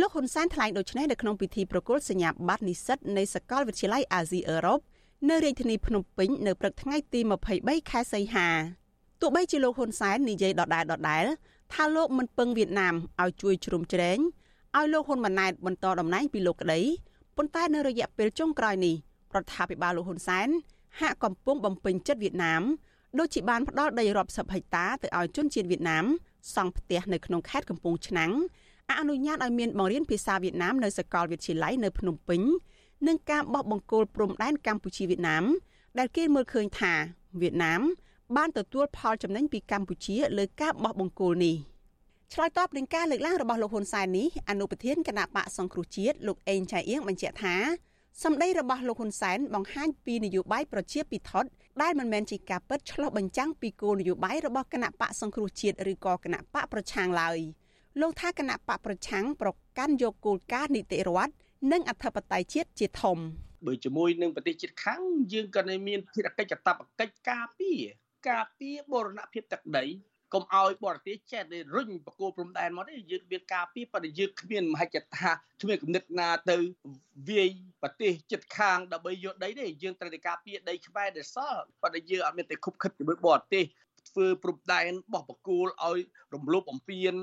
[SPEAKER 15] លោកហ៊ុនសែនថ្លែងដូចនេះនៅក្នុងពិធីប្រគល់សញ្ញាបត្រនិស្សិតនៃសាកលវិទ្យាល័យអាស៊ីអឺរ៉ុបនៅរាជធានីភ្នំពេញនៅព្រឹកថ្ងៃទី23ខែសីហា ទោះបីជាលោកហ៊ុនសែននិយាយដដែលដដែលថាលោកមិនពឹងវៀតណាមឲ្យជួយជ្រោមជ្រែងឲ្យលោកហ៊ុនម៉ាណែតបន្តតំណែងពីលោកក្តីប៉ុន្តែនៅរយៈពេលចុងក្រោយនេះរដ្ឋាភិបាលលោកហ៊ុនសែនហាក់កំពុងបំពេញចិត្តវៀតណាមដូចជាបានផ្ដល់ដីរាប់សិបហិកតាទៅឲ្យជនជាតិវៀតណាមសង់ផ្ទះនៅក្នុងខេត្តកំពង់ឆ្នាំងអនុញ្ញាតឲ្យមានបង្រៀនភាសាវៀតណាមនៅសាកលវិទ្យាល័យនៅភ្នំពេញនិងការបោះបង្គោលព្រំដែនកម្ពុជាវៀតណាមដែលគេមើលឃើញថាវៀតណាម បានទទួលផលចំណេញពីកម្ពុជាលើការបោះបង្គោលនេះឆ្លើយតបនឹងការលើកឡើងរបស់លោកហ៊ុនសែននេះអនុប្រធានគណៈបកសង្គ្រោះជាតិលោកអេងចៃអៀងបញ្ជាក់ថាសម្ដីរបស់លោកហ៊ុនសែនបង្ហាញពីនយោបាយប្រជាពិធដ្ឋដែលមិនមែនជាការពិតឆ្លុះបញ្ចាំងពីគោលនយោបាយរបស់គណៈបកសង្គ្រោះជាតិឬក៏គណៈបកប្រឆាំងឡើយលោកថាគណៈបកប្រឆាំងប្រកាន់យកគោលការណ៍នីតិរដ្ឋនិងអធិបតេយ្យជាតិជាធំ
[SPEAKER 17] បើជាមួយនឹងប្រទេសជិតខាងយើងក៏នៅមានភារកិច្ចកតបកិច្ចការពារ ការពារបរណភាពទឹកដីកុំឲ្យបរទេសចេះតែរុញបកគោព្រំដែនមកទេយើងមានការពីប៉ុន្តែយើងគ្មានមហិច្ឆតាគ្មានគំនិតណាទៅវាយប្រទេសចិត្តខាងដើម្បីយកដីទេយើងត្រូវតែការពីដីខ្មែរដែលសល់ប៉ុន្តែយើងអត់មានតែខុបខិតជាមួយបរទេសធ្វើព្រំដែនបោះបកគោលឲ្យរំលោភបំពាន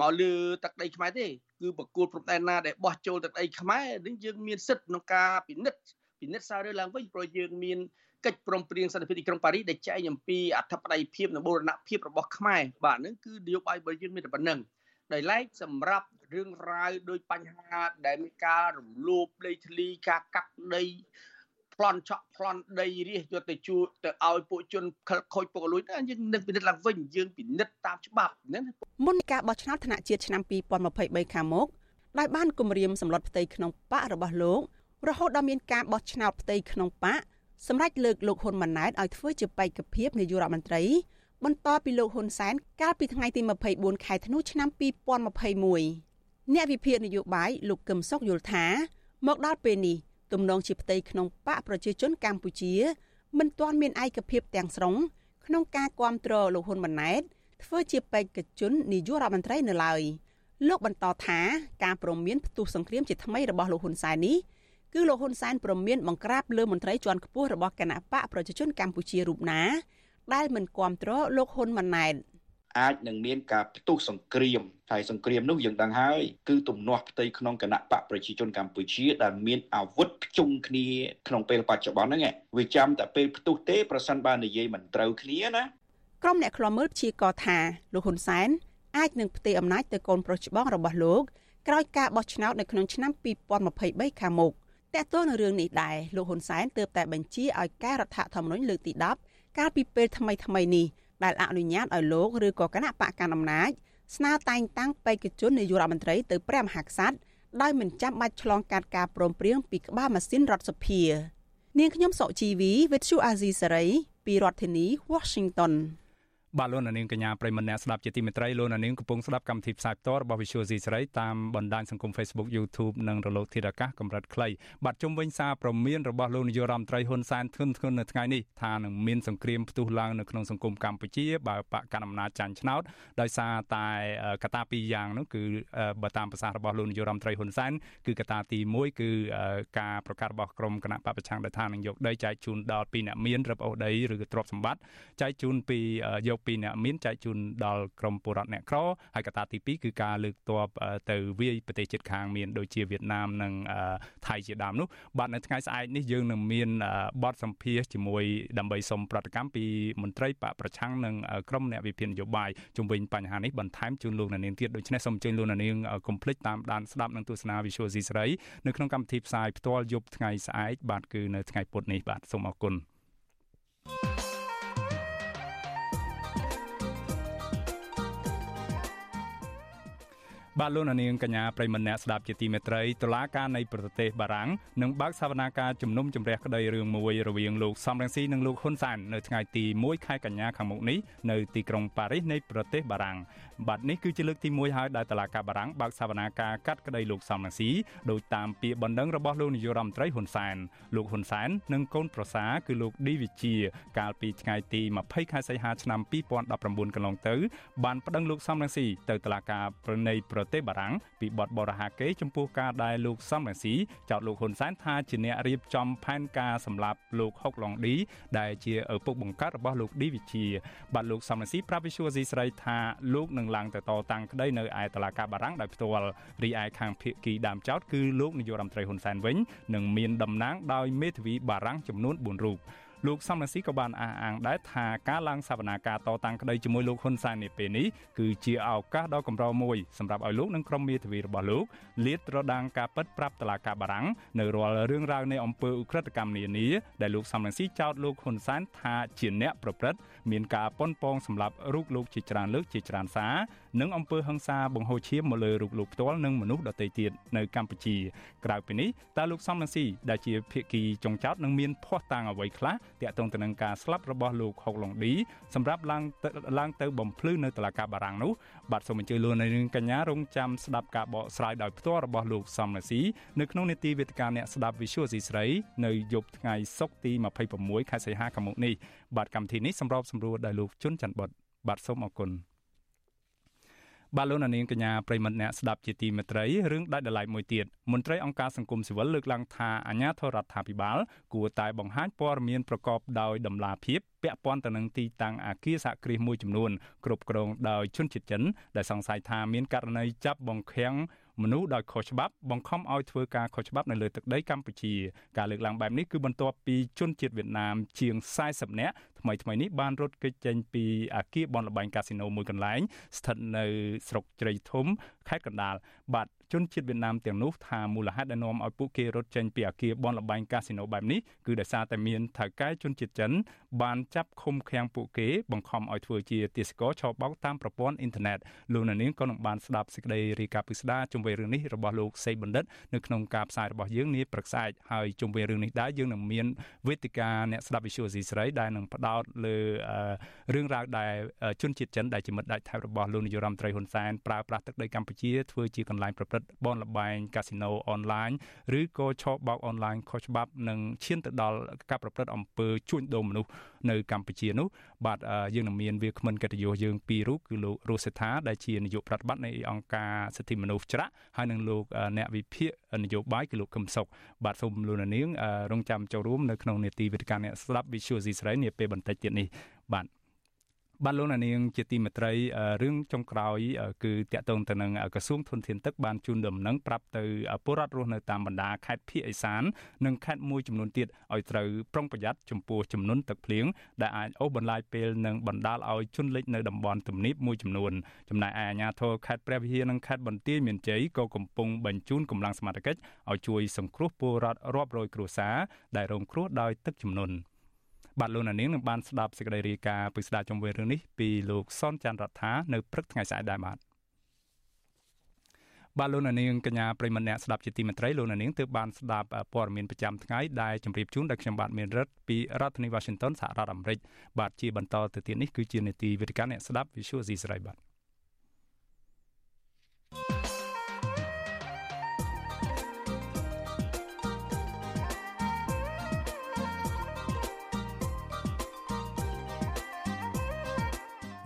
[SPEAKER 17] មកលើទឹកដីខ្មែរទេគឺបកគោលព្រំដែនណាដែលបោះចូលទឹកដីខ្មែរនឹងយើងមានសិទ្ធិក្នុងការពិនិត្យពិនិត្យសាររឿងឡើងវិញព្រោះយើងមាន កិច្ចព្រមព្រៀងសន្តិភាពទីក្រុងប៉ារីសដែលចែងអំពីអធិបតេយ្យភាពនិងបូរណភាពរបស់ខ្មែរបាទហ្នឹងគឺនយោបាយរបស់យើងមានតែប៉ុណ្្នឹងដោយឡែកសម្រាប់រឿងរ៉ាវដោយបញ្ហាដែលមានការរំលោភដីធ្លីការកាប់ដីប្លន់ឆក់ប្លន់ដីរាសយកទៅជួទៅឲ្យពួកជនខិលខូចពុកលួយទៅយើងនឹងពិនិត្យឡើងវិញយើងពិនិត្យតាមច្បាប់ណា
[SPEAKER 15] មុនការបោះឆ្នោតថ្នាក់ជាតិឆ្នាំ2023ខាងមុខដោយបានគម្រាមសម្លុតផ្ទៃក្នុងបករបស់លោករហូតដល់មានការបោះឆ្នោតផ្ទៃក្នុងបក សម្រាប់លើកលោកហ៊ុនម៉ាណែតឲ្យធ្វើជាបេក្ខភាពនាយករដ្ឋមន្ត្រី បន្តពីលោកហ៊ុនសែនកាលពីថ្ងៃទី24ខែធ្នូឆ្នាំ2021អ្នកវិភាគនយោបាយលោកកឹមសុខយល់ថាមកដល់ពេលនេះទំនងជាផ្ទៃក្នុងបកប្រជាជនកម្ពុជាមិនទាន់មានឯកភាពទាំងស្រុងក្នុងការគ្រប់គ្រងលោកហ៊ុនម៉ាណែតធ្វើជាបេក្ខជននាយករដ្ឋមន្ត្រីនៅឡើយលោកបន្តថាការព្រមមានផ្ទុះសង្គ្រាមជាថ្មីរបស់លោកហ៊ុនសែននេះ គឺលោកហ៊ុនសែនព្រមានបង្ក្រាបលើមន្ត្រីជាន់ខ្ពស់របស់គណៈបកប្រជាជនកម្ពុជារូបណា ដែលមិនគ្រប់គ្រងលោកហ៊ុនម៉ាណែត
[SPEAKER 18] អាចនឹងមានការផ្ទុះសង្គ្រាមហើយសង្គ្រាមនោះយើងដឹងហើយគឺទំនាស់ផ្ទៃក្នុងគណៈបកប្រជាជនកម្ពុជាដែលមានអាវុធភ្ជុំគ្នាក្នុងពេលបច្ចុប្បន្នហ្នឹងវាចាំតែពេលផ្ទុះទេប្រសិនបើនិយាយមិនត្រូវគ្នាណា
[SPEAKER 15] ក្រុមអ្នកខ្លាំមើលព្យាករថាលោកហ៊ុនសែនអាចនឹងផ្ទេរអំណាចទៅកូនប្រុសច្បងរបស់លោកក្រោយការបោះឆ្នោតនៅក្នុងឆ្នាំ2023ខាងមុខ តកតទៅនឹងរឿងនេះដែរលោកហ៊ុនសែនទើបតែបញ្ជាឲ្យកែរដ្ឋធម្មនុញ្ញលើកទី10កាលពីពេលថ្មីថ្មីនេះដែលអនុញ្ញាតឲ្យលោកឬក៏គណៈបកកណ្ដាលអំណាចស្នើតែងតាំងបេក្ខជននាយករដ្ឋមន្ត្រីទៅព្រះមហាក្សត្រដោយមិនចាំបាច់ឆ្លងកាត់ការព្រមព្រៀងពីក្បាលម៉ាស៊ីនរដ្ឋសភា នាងខ្ញុំសុជីវីវិទ្យុអាស៊ីសេរីពីរដ្ឋធានី Washington
[SPEAKER 1] បាទលោកនាងកញ្ញាប្រិមម្នាក់ស្ដាប់ជាទីមេត្រីលោកនាងកំពុងស្ដាប់កម្មវិធីផ្សាយផ្ទាល់របស់ Visual C សេរីតាមបណ្ដាញសង្គម Facebook YouTube និងរលកធាតុអាកាសកម្រិតខ្លីបាទជុំវិញសារព្រមានរបស់លោកនាយរដ្ឋមន្ត្រីហ៊ុនសែនធ្ងន់ធ្ងរនៅថ្ងៃនេះថានឹងមានសង្គ្រាមផ្ទុះឡើងនៅក្នុងសង្គមកម្ពុជាបើបកកណ្ដាលអំណាចចាញ់ឆ្នោតដោយសារតែកត្តាពីរយ៉ាងនោះគឺបើតាមប្រសាសន៍របស់លោកនាយរដ្ឋមន្ត្រីហ៊ុនសែនគឺកត្តាទី1គឺការប្រកាសរបស់ក្រមគណៈបពប្រឆាំងដែលថានឹងយកដីចែកជូនដល់ពីអ្នកមានរឹបអូសដីឬទ្រព្យសម្បត្តិចែកជូនពីយកពីអ្នកមានចែកជូនដល់ក្រមពលរដ្ឋអ្នកក្រហើយកត្តាទី2គឺការលើកទ័ពទៅវាយប្រទេសជិតខាងមានដូចជាវៀតណាមនិងថៃជាដើមនោះបាទនៅថ្ងៃស្អែកនេះយើងនឹងមានបទសម្ភាសជាមួយដើម្បីសុំប្រតិកម្មពីមន្ត្រីបកប្រឆាំងនិងក្រមអ្នកវិភាគនយោបាយជុំវិញបញ្ហានេះបន្ថែមជូនលោកនាងទៀតដូច្នេះសូមអញ្ជើញលោកនាងកុំភ្លេចតាមដានស្ដាប់និងទស្សនា Visual C សេរីនៅក្នុងកម្មវិធីផ្សាយផ្ទាល់យប់ថ្ងៃស្អែកបាទគឺនៅថ្ងៃពុធនេះបាទសូមអរគុណ បាទលោកនាងកញ្ញាប្រិមម្នាក់ស្ដាប់ជាទីមេត្រីតុលាការនៃប្រទេសបារាំងនឹងបើកសវនាការជំនុំជម្រះក្តីរឿងមួយរវាងលោកសំរងស៊ីនិងលោកហ៊ុនសែននៅថ្ងៃទី1ខែកញ្ញាខាងមុខនេះនៅទីក្រុងប៉ារីសនៃប្រទេសបារាំង បាទនេះគឺជាលើកទី1ហើយដែលតុលាការបារាំងបើកសវនាការកាត់ក្តីលោកសំរងស៊ីដោយតាមពាក្យបណ្ដឹងរបស់លោកនាយករដ្ឋមន្ត្រីហ៊ុនសែនលោកហ៊ុនសែននិងកូនប្រសាគឺលោកឌីវិជា កាលពីថ្ងៃទី20ខែសីហាឆ្នាំ2019កន្លងទៅ បានប្តឹងលោកសំរងស៊ីទៅតុលាការប្រណីប្រប្រទេសបារាំងពីបទបរិហាកេចំពោះការដែលលោកសំរងស៊ីចោទលោកហ៊ុនសែនថាជាអ្នករៀបចំផែនការសម្លាប់លោកហុកឡុងឌីដែលជាឪពុកបង្កើតរបស់លោកឌីវិជាបាទលោកសំរងស៊ីប្រាប់វិសុវស៊ីស្រីថាលោកនឹងឡើងទៅតតាំងក្តីនៅឯតុលាការបារាំងដោយផ្ទាល់រីឯខាងភៀកគីដើមចោតគឺលោកនាយករដ្ឋមន្ត្រីហ៊ុនសែនវិញនឹងមានតំណាងដោយមេធាវីបារាំងចំនួន4រូបលោកសំរងស៊ីក៏បានអះអាងដែរថាការឡើងសវនាការតតាំងក្តីជាមួយលោកហ៊ុនសែននាពេលនេះគឺជាឱកាសដ៏កម្រមួយសម្រាប់ឲ្យលោកនិងក្រុមមេធាវីរបស់លោកលាតត្រដាងការពិតប្រាប់តឡាការបារាំងនៅរាល់រឿងរ៉ាវនៃអំពើឧក្រិដ្ឋកម្មនានាដែលលោកសំរងស៊ីចោទលោកហ៊ុនសែនថាជាអ្នកប្រព្រឹត្តមានការប៉ុនប៉ងសម្រាប់រូបលោកជាច្រើនលើកជាច្រើនសារនិងអំពើហិង្សាបង្ហូរឈាមមកលើរូបលោកផ្ទាល់និងមនុស្សដទៃទៀតនៅកម្ពុជា ក្រៅពីនេះតើលោកសំរងស៊ីដែលជាភាគីចុងចោតនឹងមានភ័ស្តុតាងអ្វីខ្លះទាក់ទងទៅនឹងការស្លាប់របស់លោកហុកឡុងឌីសម្រាប់ឡើងឡើងទៅបំភ្លឺនៅតុលាការបារាំងនោះបាទសូមអញ្ជើញលោកនាងកញ្ញារងចាំស្ដាប់ការបកស្រាយដោយផ្ទាល់របស់លោកសំរងស៊ីនៅក្នុងនេតិវេទិកាអ្នកស្ដាប់ Visual ស៊ីស្រី នៅយប់ថ្ងៃសុក្រទី26ខែសីហាឆ្នាំនេះ បាទកម្មវិធីនេះសម្របសម្រួលដោយលោកជុនច័ន្ទបុតបាទសូមអរគុណបាទលោកនាងកញ្ញាប្រិមត្តអ្នកស្ដាប់ជាទីមេត្រីរឿងដាច់ដライមួយទៀតមន្ត្រីអង្គការសង្គមស៊ីវិលលើកឡើងថាអាញាធរដ្ឋាភិបាល គួរតែបង្ហាញព័ត៌មានប្រកបដោយតម្លាភាពពាក់ព័ន្ធទៅនឹងទីតាំងអាគារសហគ្រាសមួយចំនួនគ្រប់គ្រងដោយជនជាតិចិនដែលសង្ស័យថាមានករណីចាប់បង្ខាំង មនុស្សដោយខុសច្បាប់បង្ខំឲ្យធ្វើការខុសច្បាប់នៅលើទឹកដីកម្ពុជាការលើកឡើងបែបនេះគឺបន្ទាប់ពីជនជាតិវៀតណាមជាង40នាក់ ថ្មីថ្មីនេះបានរត់គេចចេញពីអាគារបនលបែងកាស៊ីណូមួយកន្លែងស្ថិតនៅស្រុកជ្រៃធំខេត្តកណ្ដាលបាទជនជាតិវៀតណាមទាំងនោះថាមូលហេតុដែលនាំឲ្យពួកគេរត់ចេញពីអាគារបនលបែងកាស៊ីណូបែបនេះគឺដោយសារតែមានថៅកែជនជាតិចិន បានចាប់ឃុំឃាំងពួកគេបង្ខំឲ្យធ្វើជាទាសករឆបោកតាមប្រព័ន្ធអ៊ីនធឺណិតលោកនាងក៏នឹងបានស្ដាប់សេចក្តីរាយការណ៍ពិស្ដារជុំវិញរឿងនេះរបស់លោកសេបណ្ឌិតនៅក្នុងការផ្សាយរបស់យើងនាព្រឹកស្អែកហើយជុំវិញរឿងនេះដែរយើងនឹងមានវេទិកាអ្នកស្ដាប់វិទ្យុស៊ីស្រីដែលនឹងផ្ដោតលើរឿងរ៉ាវដែលជនជាតិចិនដែលជាមិត្តដាច់ថែបរបស់លោកនាយរដ្ឋមន្ត្រីហ៊ុនសែនប្រើប្រាស់ទឹកដីកម្ពុជាធ្វើជាកន្លែងប្រព្រឹត្តបនលបែងកាស៊ីណូអនឡាញឬក៏ឆបោកអនឡាញខុសច្បាប់និងឈានទៅដល់ការប្រព្រឹត្តអំពើជួញដូរមនុស្សនៅកម្ពុជានោះបាទយើងនឹងមានវាគ្មិនកិត្តិយសយើងពីររូបគឺលោករស់សេដ្ឋាដែលជានាយកប្រតិបត្តិនៃអង្គការសិទ្ធិមនុស្សច្រាក់ហើយនិងលោកអ្នកវិភាគ នយោបាយគឺលោកកឹមសុខបាទសូមលោកនាងរងចាំចូលរួមនៅក្នុងនេតិវិទ្យាអ្នកស្ដាប់ Visual C ស្រីនាពេលបន្តិចទៀតនេះបាទ បាទលោកនាងជាទីមេត្រីរឿងចុងក្រោយ គឺតាក់ទងទៅនឹងក្រសួងធនធានទឹកបានជូនដំណឹងប្រាប់ទៅពលរដ្ឋរស់នៅតាមបណ្ដាខេត្តភៀកឦសាននិងខេត្តមួយចំនួនទៀតឲ្យត្រូវប្រុងប្រយ័ត្នចំពោះចំនួនទឹកភ្លៀងដែលអាចអូសបន្លាយពេលនិងបណ្ដាលឲ្យជន់លិចនៅតំបន់ទំនាបមួយចំនួនចំណែកឯអាជ្ញាធរខេត្តព្រះវិហារនិងខេត្តបន្ទាយមានជ័យក៏កំពុងបញ្ជូនកម្លាំងសមត្ថកិច្ចឲ្យជួយសង្គ្រោះពលរដ្ឋរាប់រយគ្រួសារដែលរងគ្រោះដោយទឹកជំនន់ បាទលោកនាងនឹងបានស្ដាប់សេចក្តីរាយការណ៍ពីស្ដារជំវិញរឿងនេះពីលោកសនច័ន្ទរដ្ឋានៅព្រឹកថ្ងៃស្អែកដែរបាទបាទលោកនាងកញ្ញាប្រិមម្នាក់ស្ដាប់ជាទីមេត្រីលោកនាងទើបបានស្ដាប់ព័ត៌មានប្រចាំថ្ងៃដែលជម្រាបជូនដោយខ្ញុំបាទមានរិទ្ធពីរដ្ឋធានី Washington សហរដ្ឋអាមេរិកបាទជាបន្តទៅទៀតនេះគឺជានេតិវិទ្យាអ្នកស្ដាប់ Visual C ស្រីបាទ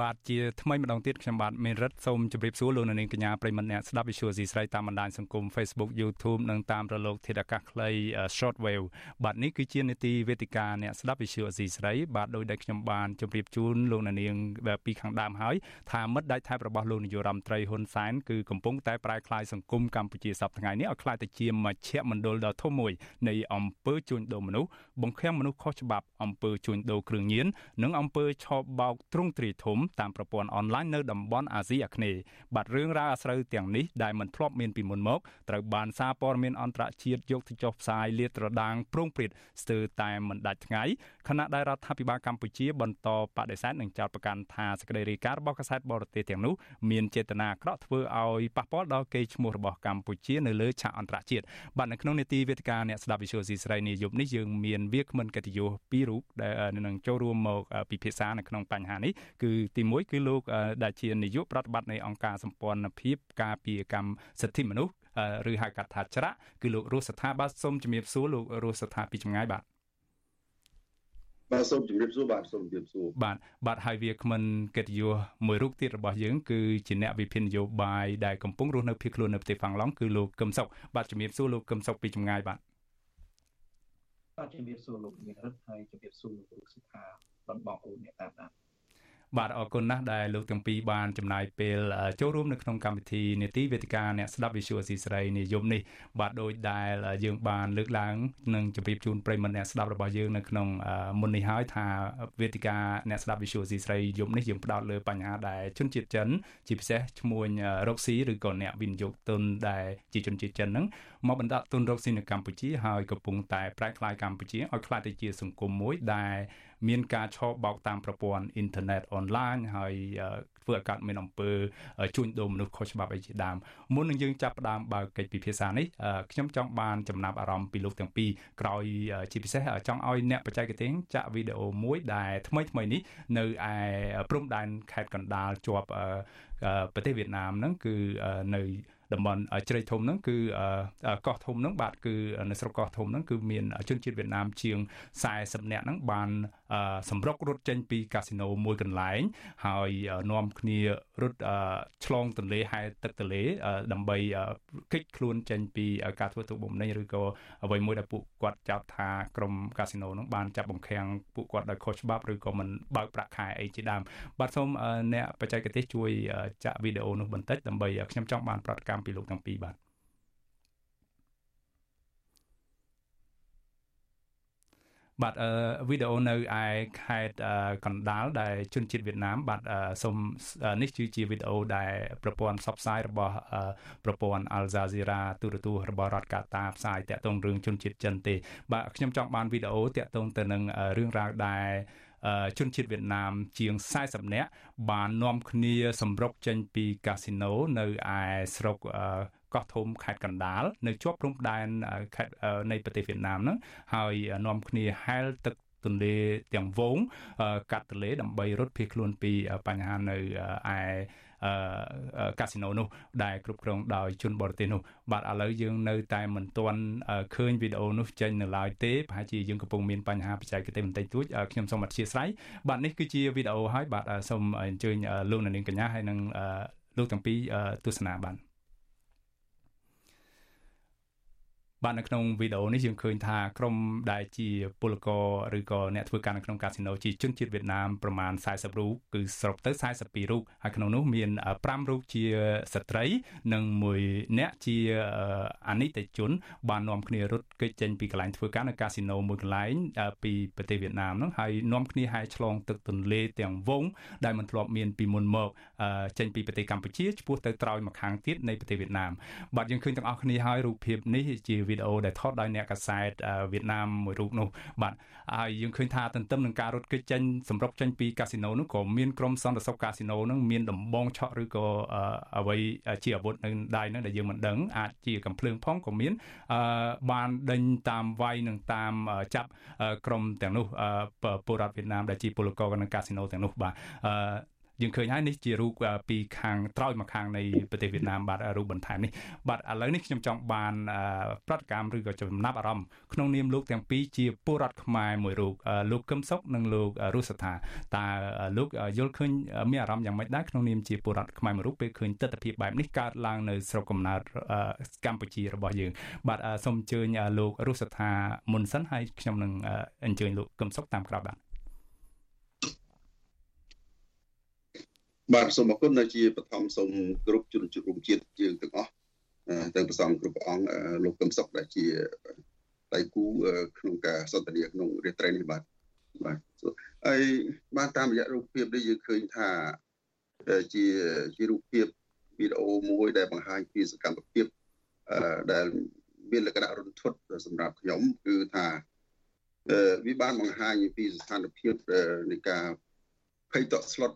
[SPEAKER 1] បាទជាថ្មីម្ដងទៀតខ្ញុំបាទមេរិតសូមជម្រាបសួរលោកនាងកញ្ញាប្រិមត្តអ្នកស្ដាប់ Visual C ស្រីតាមបណ្ដាញសង្គម Facebook YouTube និងតាមរលកធាតុអាកាសខ្លី Shortwave បាទនេះគឺជានីតិវេទិកាអ្នកស្ដាប់ Visual C ស្រីបាទដោយដែលខ្ញុំបានជម្រាបជូនលោកនាងពីខាងដើមហើយថាមិត្តដៃថៃរបស់លោកនាយរដ្ឋមន្ត្រីហ៊ុនសែនគឺកំពុងតែប្រែក្លាយសង្គមកម្ពុជាសប្តាហ៍ថ្ងៃនេះឲ្យក្លាយទៅជាមជ្ឈមណ្ឌលដ៏ធំមួយនៃអំពើជួញដូរមនុស្សបង្ខាំងមនុស្សខុសច្បាប់អំពើជួញដូរគ្រឿងញៀននិងអំពើឆបោកទ្រង់ទ្រាយធំតាមប្រព័ន្ធអនឡាញនៅតំបន់អាស៊ីអាគ្នេយ៍បាទរឿងរ៉ាវអាស្រូវទាំងនេះដែលមិនធ្លាប់មានពីមុនមកត្រូវបានសារព័ត៌មានអន្តរជាតិយកទៅចុះផ្សាយលាតត្រដាងប្រងព្រាតស្ទើរតែមិនដាច់ថ្ងៃខណៈដែលរដ្ឋាភិបាលកម្ពុជាបន្តបដិសេធនិងចោទប្រកាន់ថាសេចក្តីរាយការណ៍របស់កាសែតបរទេសទាំងនោះមានចេតនាអាក្រក់ធ្វើឲ្យប៉ះពាល់ដល់កេរ្តិ៍ឈ្មោះរបស់កម្ពុជានៅលើឆាកអន្តរជាតិបាទនៅក្នុងនីតិវេទិកាអ្នកស្ដាប់វិទ្យុស៊ីស្រីនេះយប់នេះយើងមានវាគ្មិនកិត្តិយសពីររូបដែលនឹងចូលរួមមកពិភាក្សានៅក្នុងបញ្ហានេះគឺទី1គឺលោកដែលជានាយកប្រតិបត្តិនៃអង្គការសម្ព័ន្ធភាពការពារកម្មសិទ្ធិមនុស្សឬហៅកាត់ថាច្រាក់គឺលោករស់ស្ថាបាទសូមជំរាបសួរលោករស់ស្ថាពីចម្ងាយបាទ
[SPEAKER 19] បាទសូមជម្រាបសួរបាទសូមជម្រាបសួរ
[SPEAKER 1] បាទបាទហើយវាគ្មិនកិត្តិយសមួយរូបទៀតរបស់យើងគឺជាអ្នកវិភាគនយោបាយដែលកំពុងរស់នៅភៀសខ្លួននៅប្រទេសហ្វាំងឡង់គឺលោកកឹមសុខបាទជំរាបសួរលោកកឹមសុខពីចម្ងាយបាទ
[SPEAKER 19] បាទជំរាបសួរលោកមានរិទ្ធហើយជំរាបសួរលោករស់ស្ថាបងបងប្អូនអ្នកតាមដាន
[SPEAKER 1] បាទអរគុណណាស់ដែលលោកទាំងពីរបានចំណាយពេលចូលរួមនៅក្នុងកម្មវិធីនេតិវេទិកាអ្នកស្ដាប់ Visual ស៊ីស្រីនាយមនេះបាទដោយដែលយើងបានលើកឡើងនិងជម្រាបជូនប្រិយមិត្តអ្នកស្ដាប់របស់យើងនៅក្នុងមុននេះហើយថាវេទិកាអ្នកស្ដាប់ Visual ស៊ីស្រីយមនេះយើងផ្ដោតលើបញ្ហាដែលជនជាតិចិន ជាពិសេសឈ្មោះរកស៊ីឬក៏អ្នកវិនិយោគទុនដែលជាជនជាតិចិនហ្នឹងមកបណ្ដាក់ទុនរកស៊ីនៅកម្ពុជាហើយកំពុងតែប្រែក្លាយកម្ពុជាឲ្យក្លាយទៅជាសង្គមមួយដែល មានការឆបោកតាមប្រព័ន្ធអ៊ីនធឺណិតអនឡាញហើយធ្វើឲ្យកើតមានអំពើជួញដូរមនុស្សខុសច្បាប់អីជាដើមមុននឹងយើងចាប់ផ្ដើមបើកកិច្ចពិភាក្សានេះខ្ញុំចង់បានចំណាប់អារម្មណ៍ពីលោកទាំងពីរក្រោយជាពិសេសចង់ឲ្យអ្នកបច្ចេកទេសចាក់វីដេអូមួយដែលថ្មីថ្មីនេះនៅឯព្រំដែនខេត្តកណ្ដាលជាប់ប្រទេសវៀតណាមហ្នឹងគឺនៅតំបន់ជ្រៃធំហ្នឹងគឺកោះធំហ្នឹងបាទគឺនៅស្រុកកោះធំហ្នឹងគឺមានជនជាតិវៀតណាមជាង40នាក់ហ្នឹងបាន សម្រុករត់ចេញពីកាស៊ីណូមួយកន្លែង ហើយនាំគ្នារត់ឆ្លងទន្លេហែលទឹកទន្លេដើម្បីគេចខ្លួនចេញពីការធ្វើទុកបុកម្នេញឬក៏អ្វីមួយដែលពួកគាត់ចោទថាក្រុមកាស៊ីណូហ្នឹងបានចាប់បង្ខាំងពួកគាត់ដោយខុសច្បាប់ឬក៏មិនបើកប្រាក់ខែអីជាដើមបាទសូមអ្នកបច្ចេកទេសជួយចាក់វីដេអូនោះបន្តិចដើម្បីខ្ញុំចង់បានប្រតិកម្មពីលោកទាំងពីរបាទ បាទអឺវីដេអូនៅឯខេត្តកណ្ដាលដែលជនជាតិវៀតណាមបាទសូមនេះគឺជាវីដេអូដែលប្រព័ន្ធផ្សព្វផ្សាយរបស់ប្រព័ន្ធ Al Jazeera ទូរទស្សន៍របស់រដ្ឋកាតាផ្សាយតាក់ទងរឿងជនជាតិចិនទេ បាទខ្ញុំចង់បានវីដេអូតាក់ទងទៅនឹងរឿងរ៉ាវដែលជនជាតិវៀតណាមជាង40នាក់បាននាំគ្នាសម្រុកចេញពីកាស៊ីណូនៅឯស្រុក កោះធំខេត្តកណ្ដាលនៅជាប់ព្រំដែនខេត្តនៃប្រទេសវៀតណាមហ្នឹងហើយនាំគ្នាហែលទឹកទន្លេទាំងវងកាត់ទន្លេដើម្បីរត់ភៀសខ្លួនពីបញ្ហានៅឯកាស៊ីណូនោះដែលគ្រប់គ្រងដោយជនបរទេសនោះបាទឥឡូវយើងនៅតែមិនទាន់ឃើញវីដេអូនោះចេញនៅឡើយទេប្រហែលជាយើងកំពុងមានបញ្ហាបច្ចេកទេសបន្តិចតួចខ្ញុំសូមអធិស្ឋានបាទនេះគឺជាវីដេអូហើយបាទសូមអញ្ជើញលោកនាងកញ្ញាហើយនិងលោកទាំងពីរទស្សនាបាទ បាទនៅក្នុងវីដេអូនេះយើងឃើញថាក្រុមដែលជាពលករឬក៏អ្នកធ្វើការនៅក្នុងកាស៊ីណូជាជនជាតិវៀតណាមប្រមាណ40រូបគឺសរុបទៅ42រូបហើយក្នុងនោះមាន5រូបជាស្ត្រី និងមួយអ្នកជាអនិច្ចជន បាននាំគ្នារត់គេចចេញពីកន្លែងធ្វើការនៅកាស៊ីណូមួយកន្លែងពីប្រទេសវៀតណាមហ្នឹងហើយនាំគ្នាហែឆ្លងទឹកទន្លេទាំងវង ដែលមិនធ្លាប់មានពីមុនមកចេញពីប្រទេសកម្ពុជាឆ្ពោះទៅត្រើយមកខាងទៀតនៃប្រទេសវៀតណាមបាទយើងឃើញទាំងអស់គ្នាហើយរូបភាពនេះជាវីដេអូដែលថតដោយអ្នកកាសែតវៀតណាមមួយរូបនោះបាទហើយយើងឃើញថាទន្ទឹមនឹងការរត់គេចចេញសម្រុកចេញពីកាស៊ីណូនោះក៏មានក្រុមសន្តិសុខកាស៊ីណូនោះមានដំបងឆក់ឬក៏អ្វីជាអាវុធនៅដៃនោះដែលយើងមិនដឹងអាចជាកំភ្លើងផងក៏មានបានដេញតាមវាយនិងតាមចាប់ក្រុមទាំងនោះពលរដ្ឋវៀតណាមដែលជាពលករនៅកាស៊ីណូទាំងនោះបាទ យើងឃើញហើយនេះជារូបពីខាងត្រើយមកខាងនៃប្រទេសវៀតណាមបាទរូបបន្ថែមនេះបាទឥឡូវនេះខ្ញុំចង់បានប្រតិកម្មឬក៏ចំណាប់អារម្មណ៍ក្នុងនាមលោកទាំងពីរជាពលរដ្ឋខ្មែរមួយរូបលោកកឹមសុខនិងលោករស់សថាតើលោកយល់ឃើញមានអារម្មណ៍យ៉ាងម៉េចដែរក្នុងនាមជាពលរដ្ឋខ្មែរមួយរូបពេលឃើញទស្សនវិជ្ជាបែបនេះកើតឡើងនៅស្រុកកំណើតកម្ពុជារបស់យើង បាទសូមអញ្ជើញលោករស់សថាមុនសិនហើយខ្ញុំនឹងអញ្ជើញលោកកឹមសុខតាមក្រោយបាទ
[SPEAKER 20] បាទសូមអរគុណដែលជាបឋមសូមគ្រប់ជនជាតិរួមជាតិយើងទាំងអស់ទាំងប្រសងគ្រប់អង្គលោកកឹមសុខដែលជាដៃគូក្នុងការសន្ទនាក្នុងរាត្រីនេះបាទបាទហើយបានតាមរយៈរូបភាពនេះយើងឃើញថាជាជារូបភាពវីដេអូមួយដែលបង្ហាញពីសកម្មភាពដែលមានលក្ខណៈរន្ធត់សម្រាប់ខ្ញុំគឺថាវាបានបង្ហាញពីស្ថានភាពនៃការភ័យតក់ស្លុត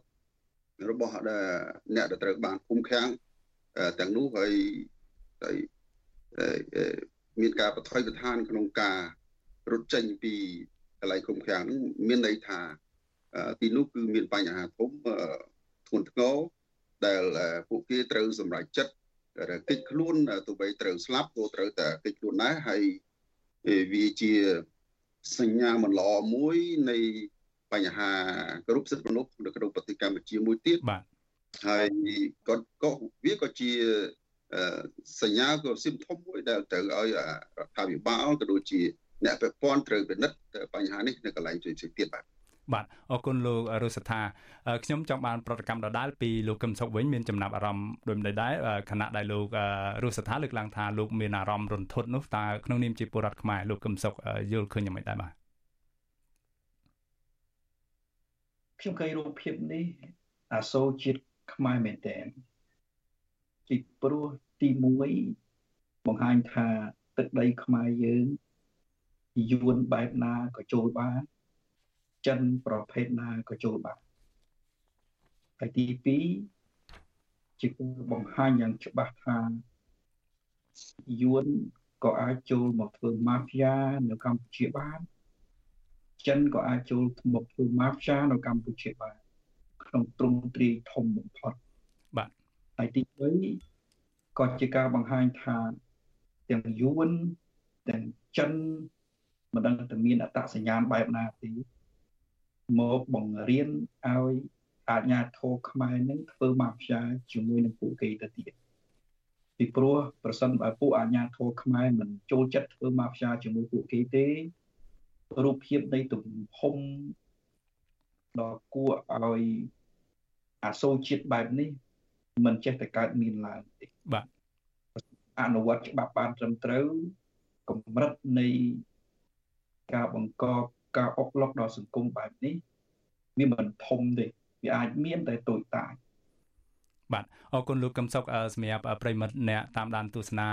[SPEAKER 20] របស់អ្នកដែលត្រូវបានឃុំឃាំងទាំងនោះហើយហើយមានការបថុយប្រឋានក្នុងការរត់ចេញពីកន្លែងឃុំឃាំងនោះមានន័យថាទីនោះគឺមានបញ្ហាធំធ្ងន់ធ្ងរដែលពួកគេត្រូវសម្រេចចិត្តកិច្ចខ្លួនទោះបីត្រូវស្លាប់ក៏ត្រូវតែកិច្ចខ្លួនដែរហើយវាជាសញ្ញាមិនល្អមួយនៃ បញ្ហាគ្រប់សិទ្ធិមនុស្សនៅក្នុងប្រទេសកម្ពុជាមួយទៀត
[SPEAKER 1] បាទ
[SPEAKER 20] ហើយក៏ក៏វាក៏ជាសញ្ញាក៏ស៊ីមធំមួយដែលត្រូវឲ្យរដ្ឋាភិបាលក៏ដូចជាអ្នកពាក់ព័ន្ធត្រូវពិនិត្យបញ្ហានេះនៅកន្លែងជួយទៀតបាទ
[SPEAKER 1] បាទអរគុណលោករស់ថាខ្ញុំចង់បានប្រតិកម្មដដែលពីលោកកឹមសុខវិញមានចំណាប់អារម្មណ៍ដូចម្ដេចដែរខណៈដែលលោករស់ថាលើកឡើងថាលោកមានអារម្មណ៍រន្ធត់នោះតើក្នុងនាមជាពលរដ្ឋខ្មែរលោកកឹមសុខយល់ឃើញយ៉ាងម៉េចដែរបាទ
[SPEAKER 19] ខ្ញុំឃើញរូបភាពនេះអាសូរជាតិខ្មែរមែនតើពីព្រោះទី1បង្ហាញថាទឹកដីខ្មែរយើងយួនបែបណាក៏ចូលបានចិនប្រភេទណាក៏ចូលបានហើយទី2ជាបង្ហាញយ៉ាងច្បាស់ថាយួនក៏អាចចូលមកធ្វើម៉ាហ្វីយ៉ានៅកម្ពុជាបាន ចិនក៏អាចចូលមកធ្វើ mafia នៅកម្ពុជាបានក្នុងទ្រង់ទ្រាយធំបំផុត
[SPEAKER 1] បាទ
[SPEAKER 19] ហើយទី3ក៏ជាការបង្ហាញថាទាំងយួនទាំងចិនមិនដឹងតែមានអត្តសញ្ញាណបែបណាទេមកបង្រៀនឲ្យអាជ្ញាធរខ្មែរនឹងធ្វើ mafia ជាមួយនឹងពួកគេទៅទៀតពីព្រោះប្រសិនបើពួកអាជ្ញាធរខ្មែរមិនចូលចិត្តធ្វើ mafia ជាមួយពួកគេទេ រូបភាពនៃទំហំដ៏គួរឲ្យអាសូរជាតិបែបនេះមិនចេះតែកើតមានឡើងទេ
[SPEAKER 1] បាទ
[SPEAKER 19] អនុវត្តច្បាប់បានត្រឹមត្រូវកម្រិតនៃការបង្កការអុកឡុកដល់សង្គមបែបនេះវាមិនធំទេវាអាចមានតែតូចតាច
[SPEAKER 1] បាទអរគុណលោកកឹមសុខសម្រាប់ប្រិមិត្តអ្នកតាមដានទស្សនា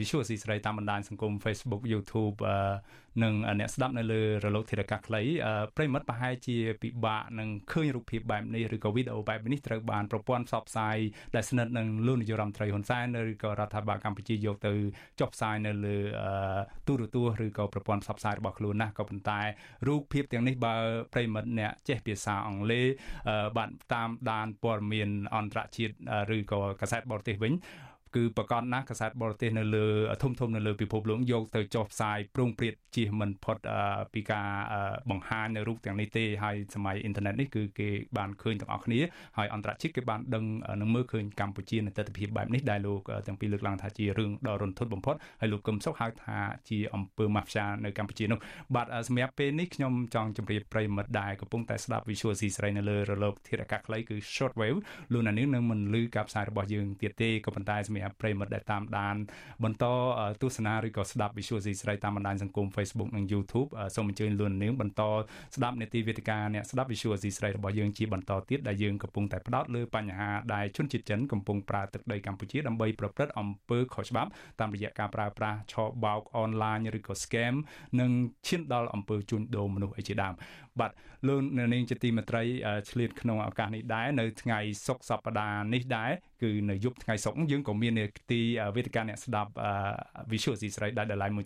[SPEAKER 1] Visual ស៊ីស្រីតាមបណ្ដាញសង្គម Facebook YouTube និងអ្នកស្ដាប់នៅលើរលកធារកាសខ្លីប្រិមិត្តប្រហែលជាពិបាកនឹងឃើញរូបភាពបែបនេះឬក៏វីដេអូបែបនេះត្រូវបានប្រព័ន្ធផ្សព្វផ្សាយដែលស្និទ្ធនឹងលោកនាយរដ្ឋមន្ត្រីហ៊ុនសែនឬក៏រដ្ឋាភិបាលកម្ពុជាយកទៅចុះផ្សាយនៅលើទូរទស្សន៍ឬក៏ប្រព័ន្ធផ្សព្វផ្សាយរបស់ខ្លួនណាក៏ប៉ុន្តែរូបភាពទាំងនេះបើប្រិមិត្តអ្នកចេះភាសាអង់គ្លេសបានតាមដានព័ត៌មានអន្តរជាតិឬក៏កាសែតបរទេសវិញ គឺប្រកាសណាស់កាសែតបរទេសនៅលើធំធំនៅលើពិភពលោកយកទៅចុះផ្សាយប្រងព្រាតជិះមិនផុតពីការបង្ហាញនៅរូបទាំងនេះទេហើយសម័យអ៊ីនធឺណិតនេះគឺគេបានឃើញទាំងអស់គ្នាហើយអន្តរជាតិគេបានដឹងនឹងមើលឃើញកម្ពុជានៅទស្សនវិជ្ជាបែបនេះដែលលោកទាំងពីរលើកឡើងថាជារឿងដ៏រន្ធត់បំផុតហើយលោកកឹមសុខហៅថាជាអំពើម៉ាហ្វ្យានៅកម្ពុជានោះបាទសម្រាប់ពេលនេះខ្ញុំចង់ជម្រាបប្រិយមិត្តដែលកំពុងតែស្ដាប់ Visual C ស្រីនៅលើរលកធាតុអាកាសខ្លីគឺ shortwave លោកណានាងនឹងមិនលឺការផ្សាយរបស់យើងទៀតទេក៏ប៉ុន្តែសម្រាប់ប្រិយមិត្តដែលតាមដាន បន្តទស្សនាឬក៏ស្ដាប់ Visual C ស្រីតាមបណ្ដាញសង្គម Facebook និង YouTube សូមអញ្ជើញលោកនាងបន្តស្ដាប់នេតិវេទិកាអ្នកស្ដាប់ Visual C ស្រីរបស់យើងជាបន្តទៀតដែលយើងកំពុងតែផ្ដោតលើបញ្ហាដែលជនជាតិចិនកំពុងប្រើទឹកដីកម្ពុជាដើម្បីប្រព្រឹត្តអំពើខុសច្បាប់តាមរយៈការប្រើប្រាស់ឆបោកអនឡាញឬក៏ scam និងឈានដល់អំពើជួញដូរមនុស្សអីជាដើម បាទលោកនាងជាទីមេត្រីឆ្លៀតក្នុងឱកាសនេះដែរនៅថ្ងៃសុក្រសប្តាហ៍នេះដែរគឺនៅយប់ថ្ងៃសុក្រយើងក៏មាននេតិវេទិកាអ្នកស្ដាប់ Visual ស៊ីស្រីដែលដ lie មួយ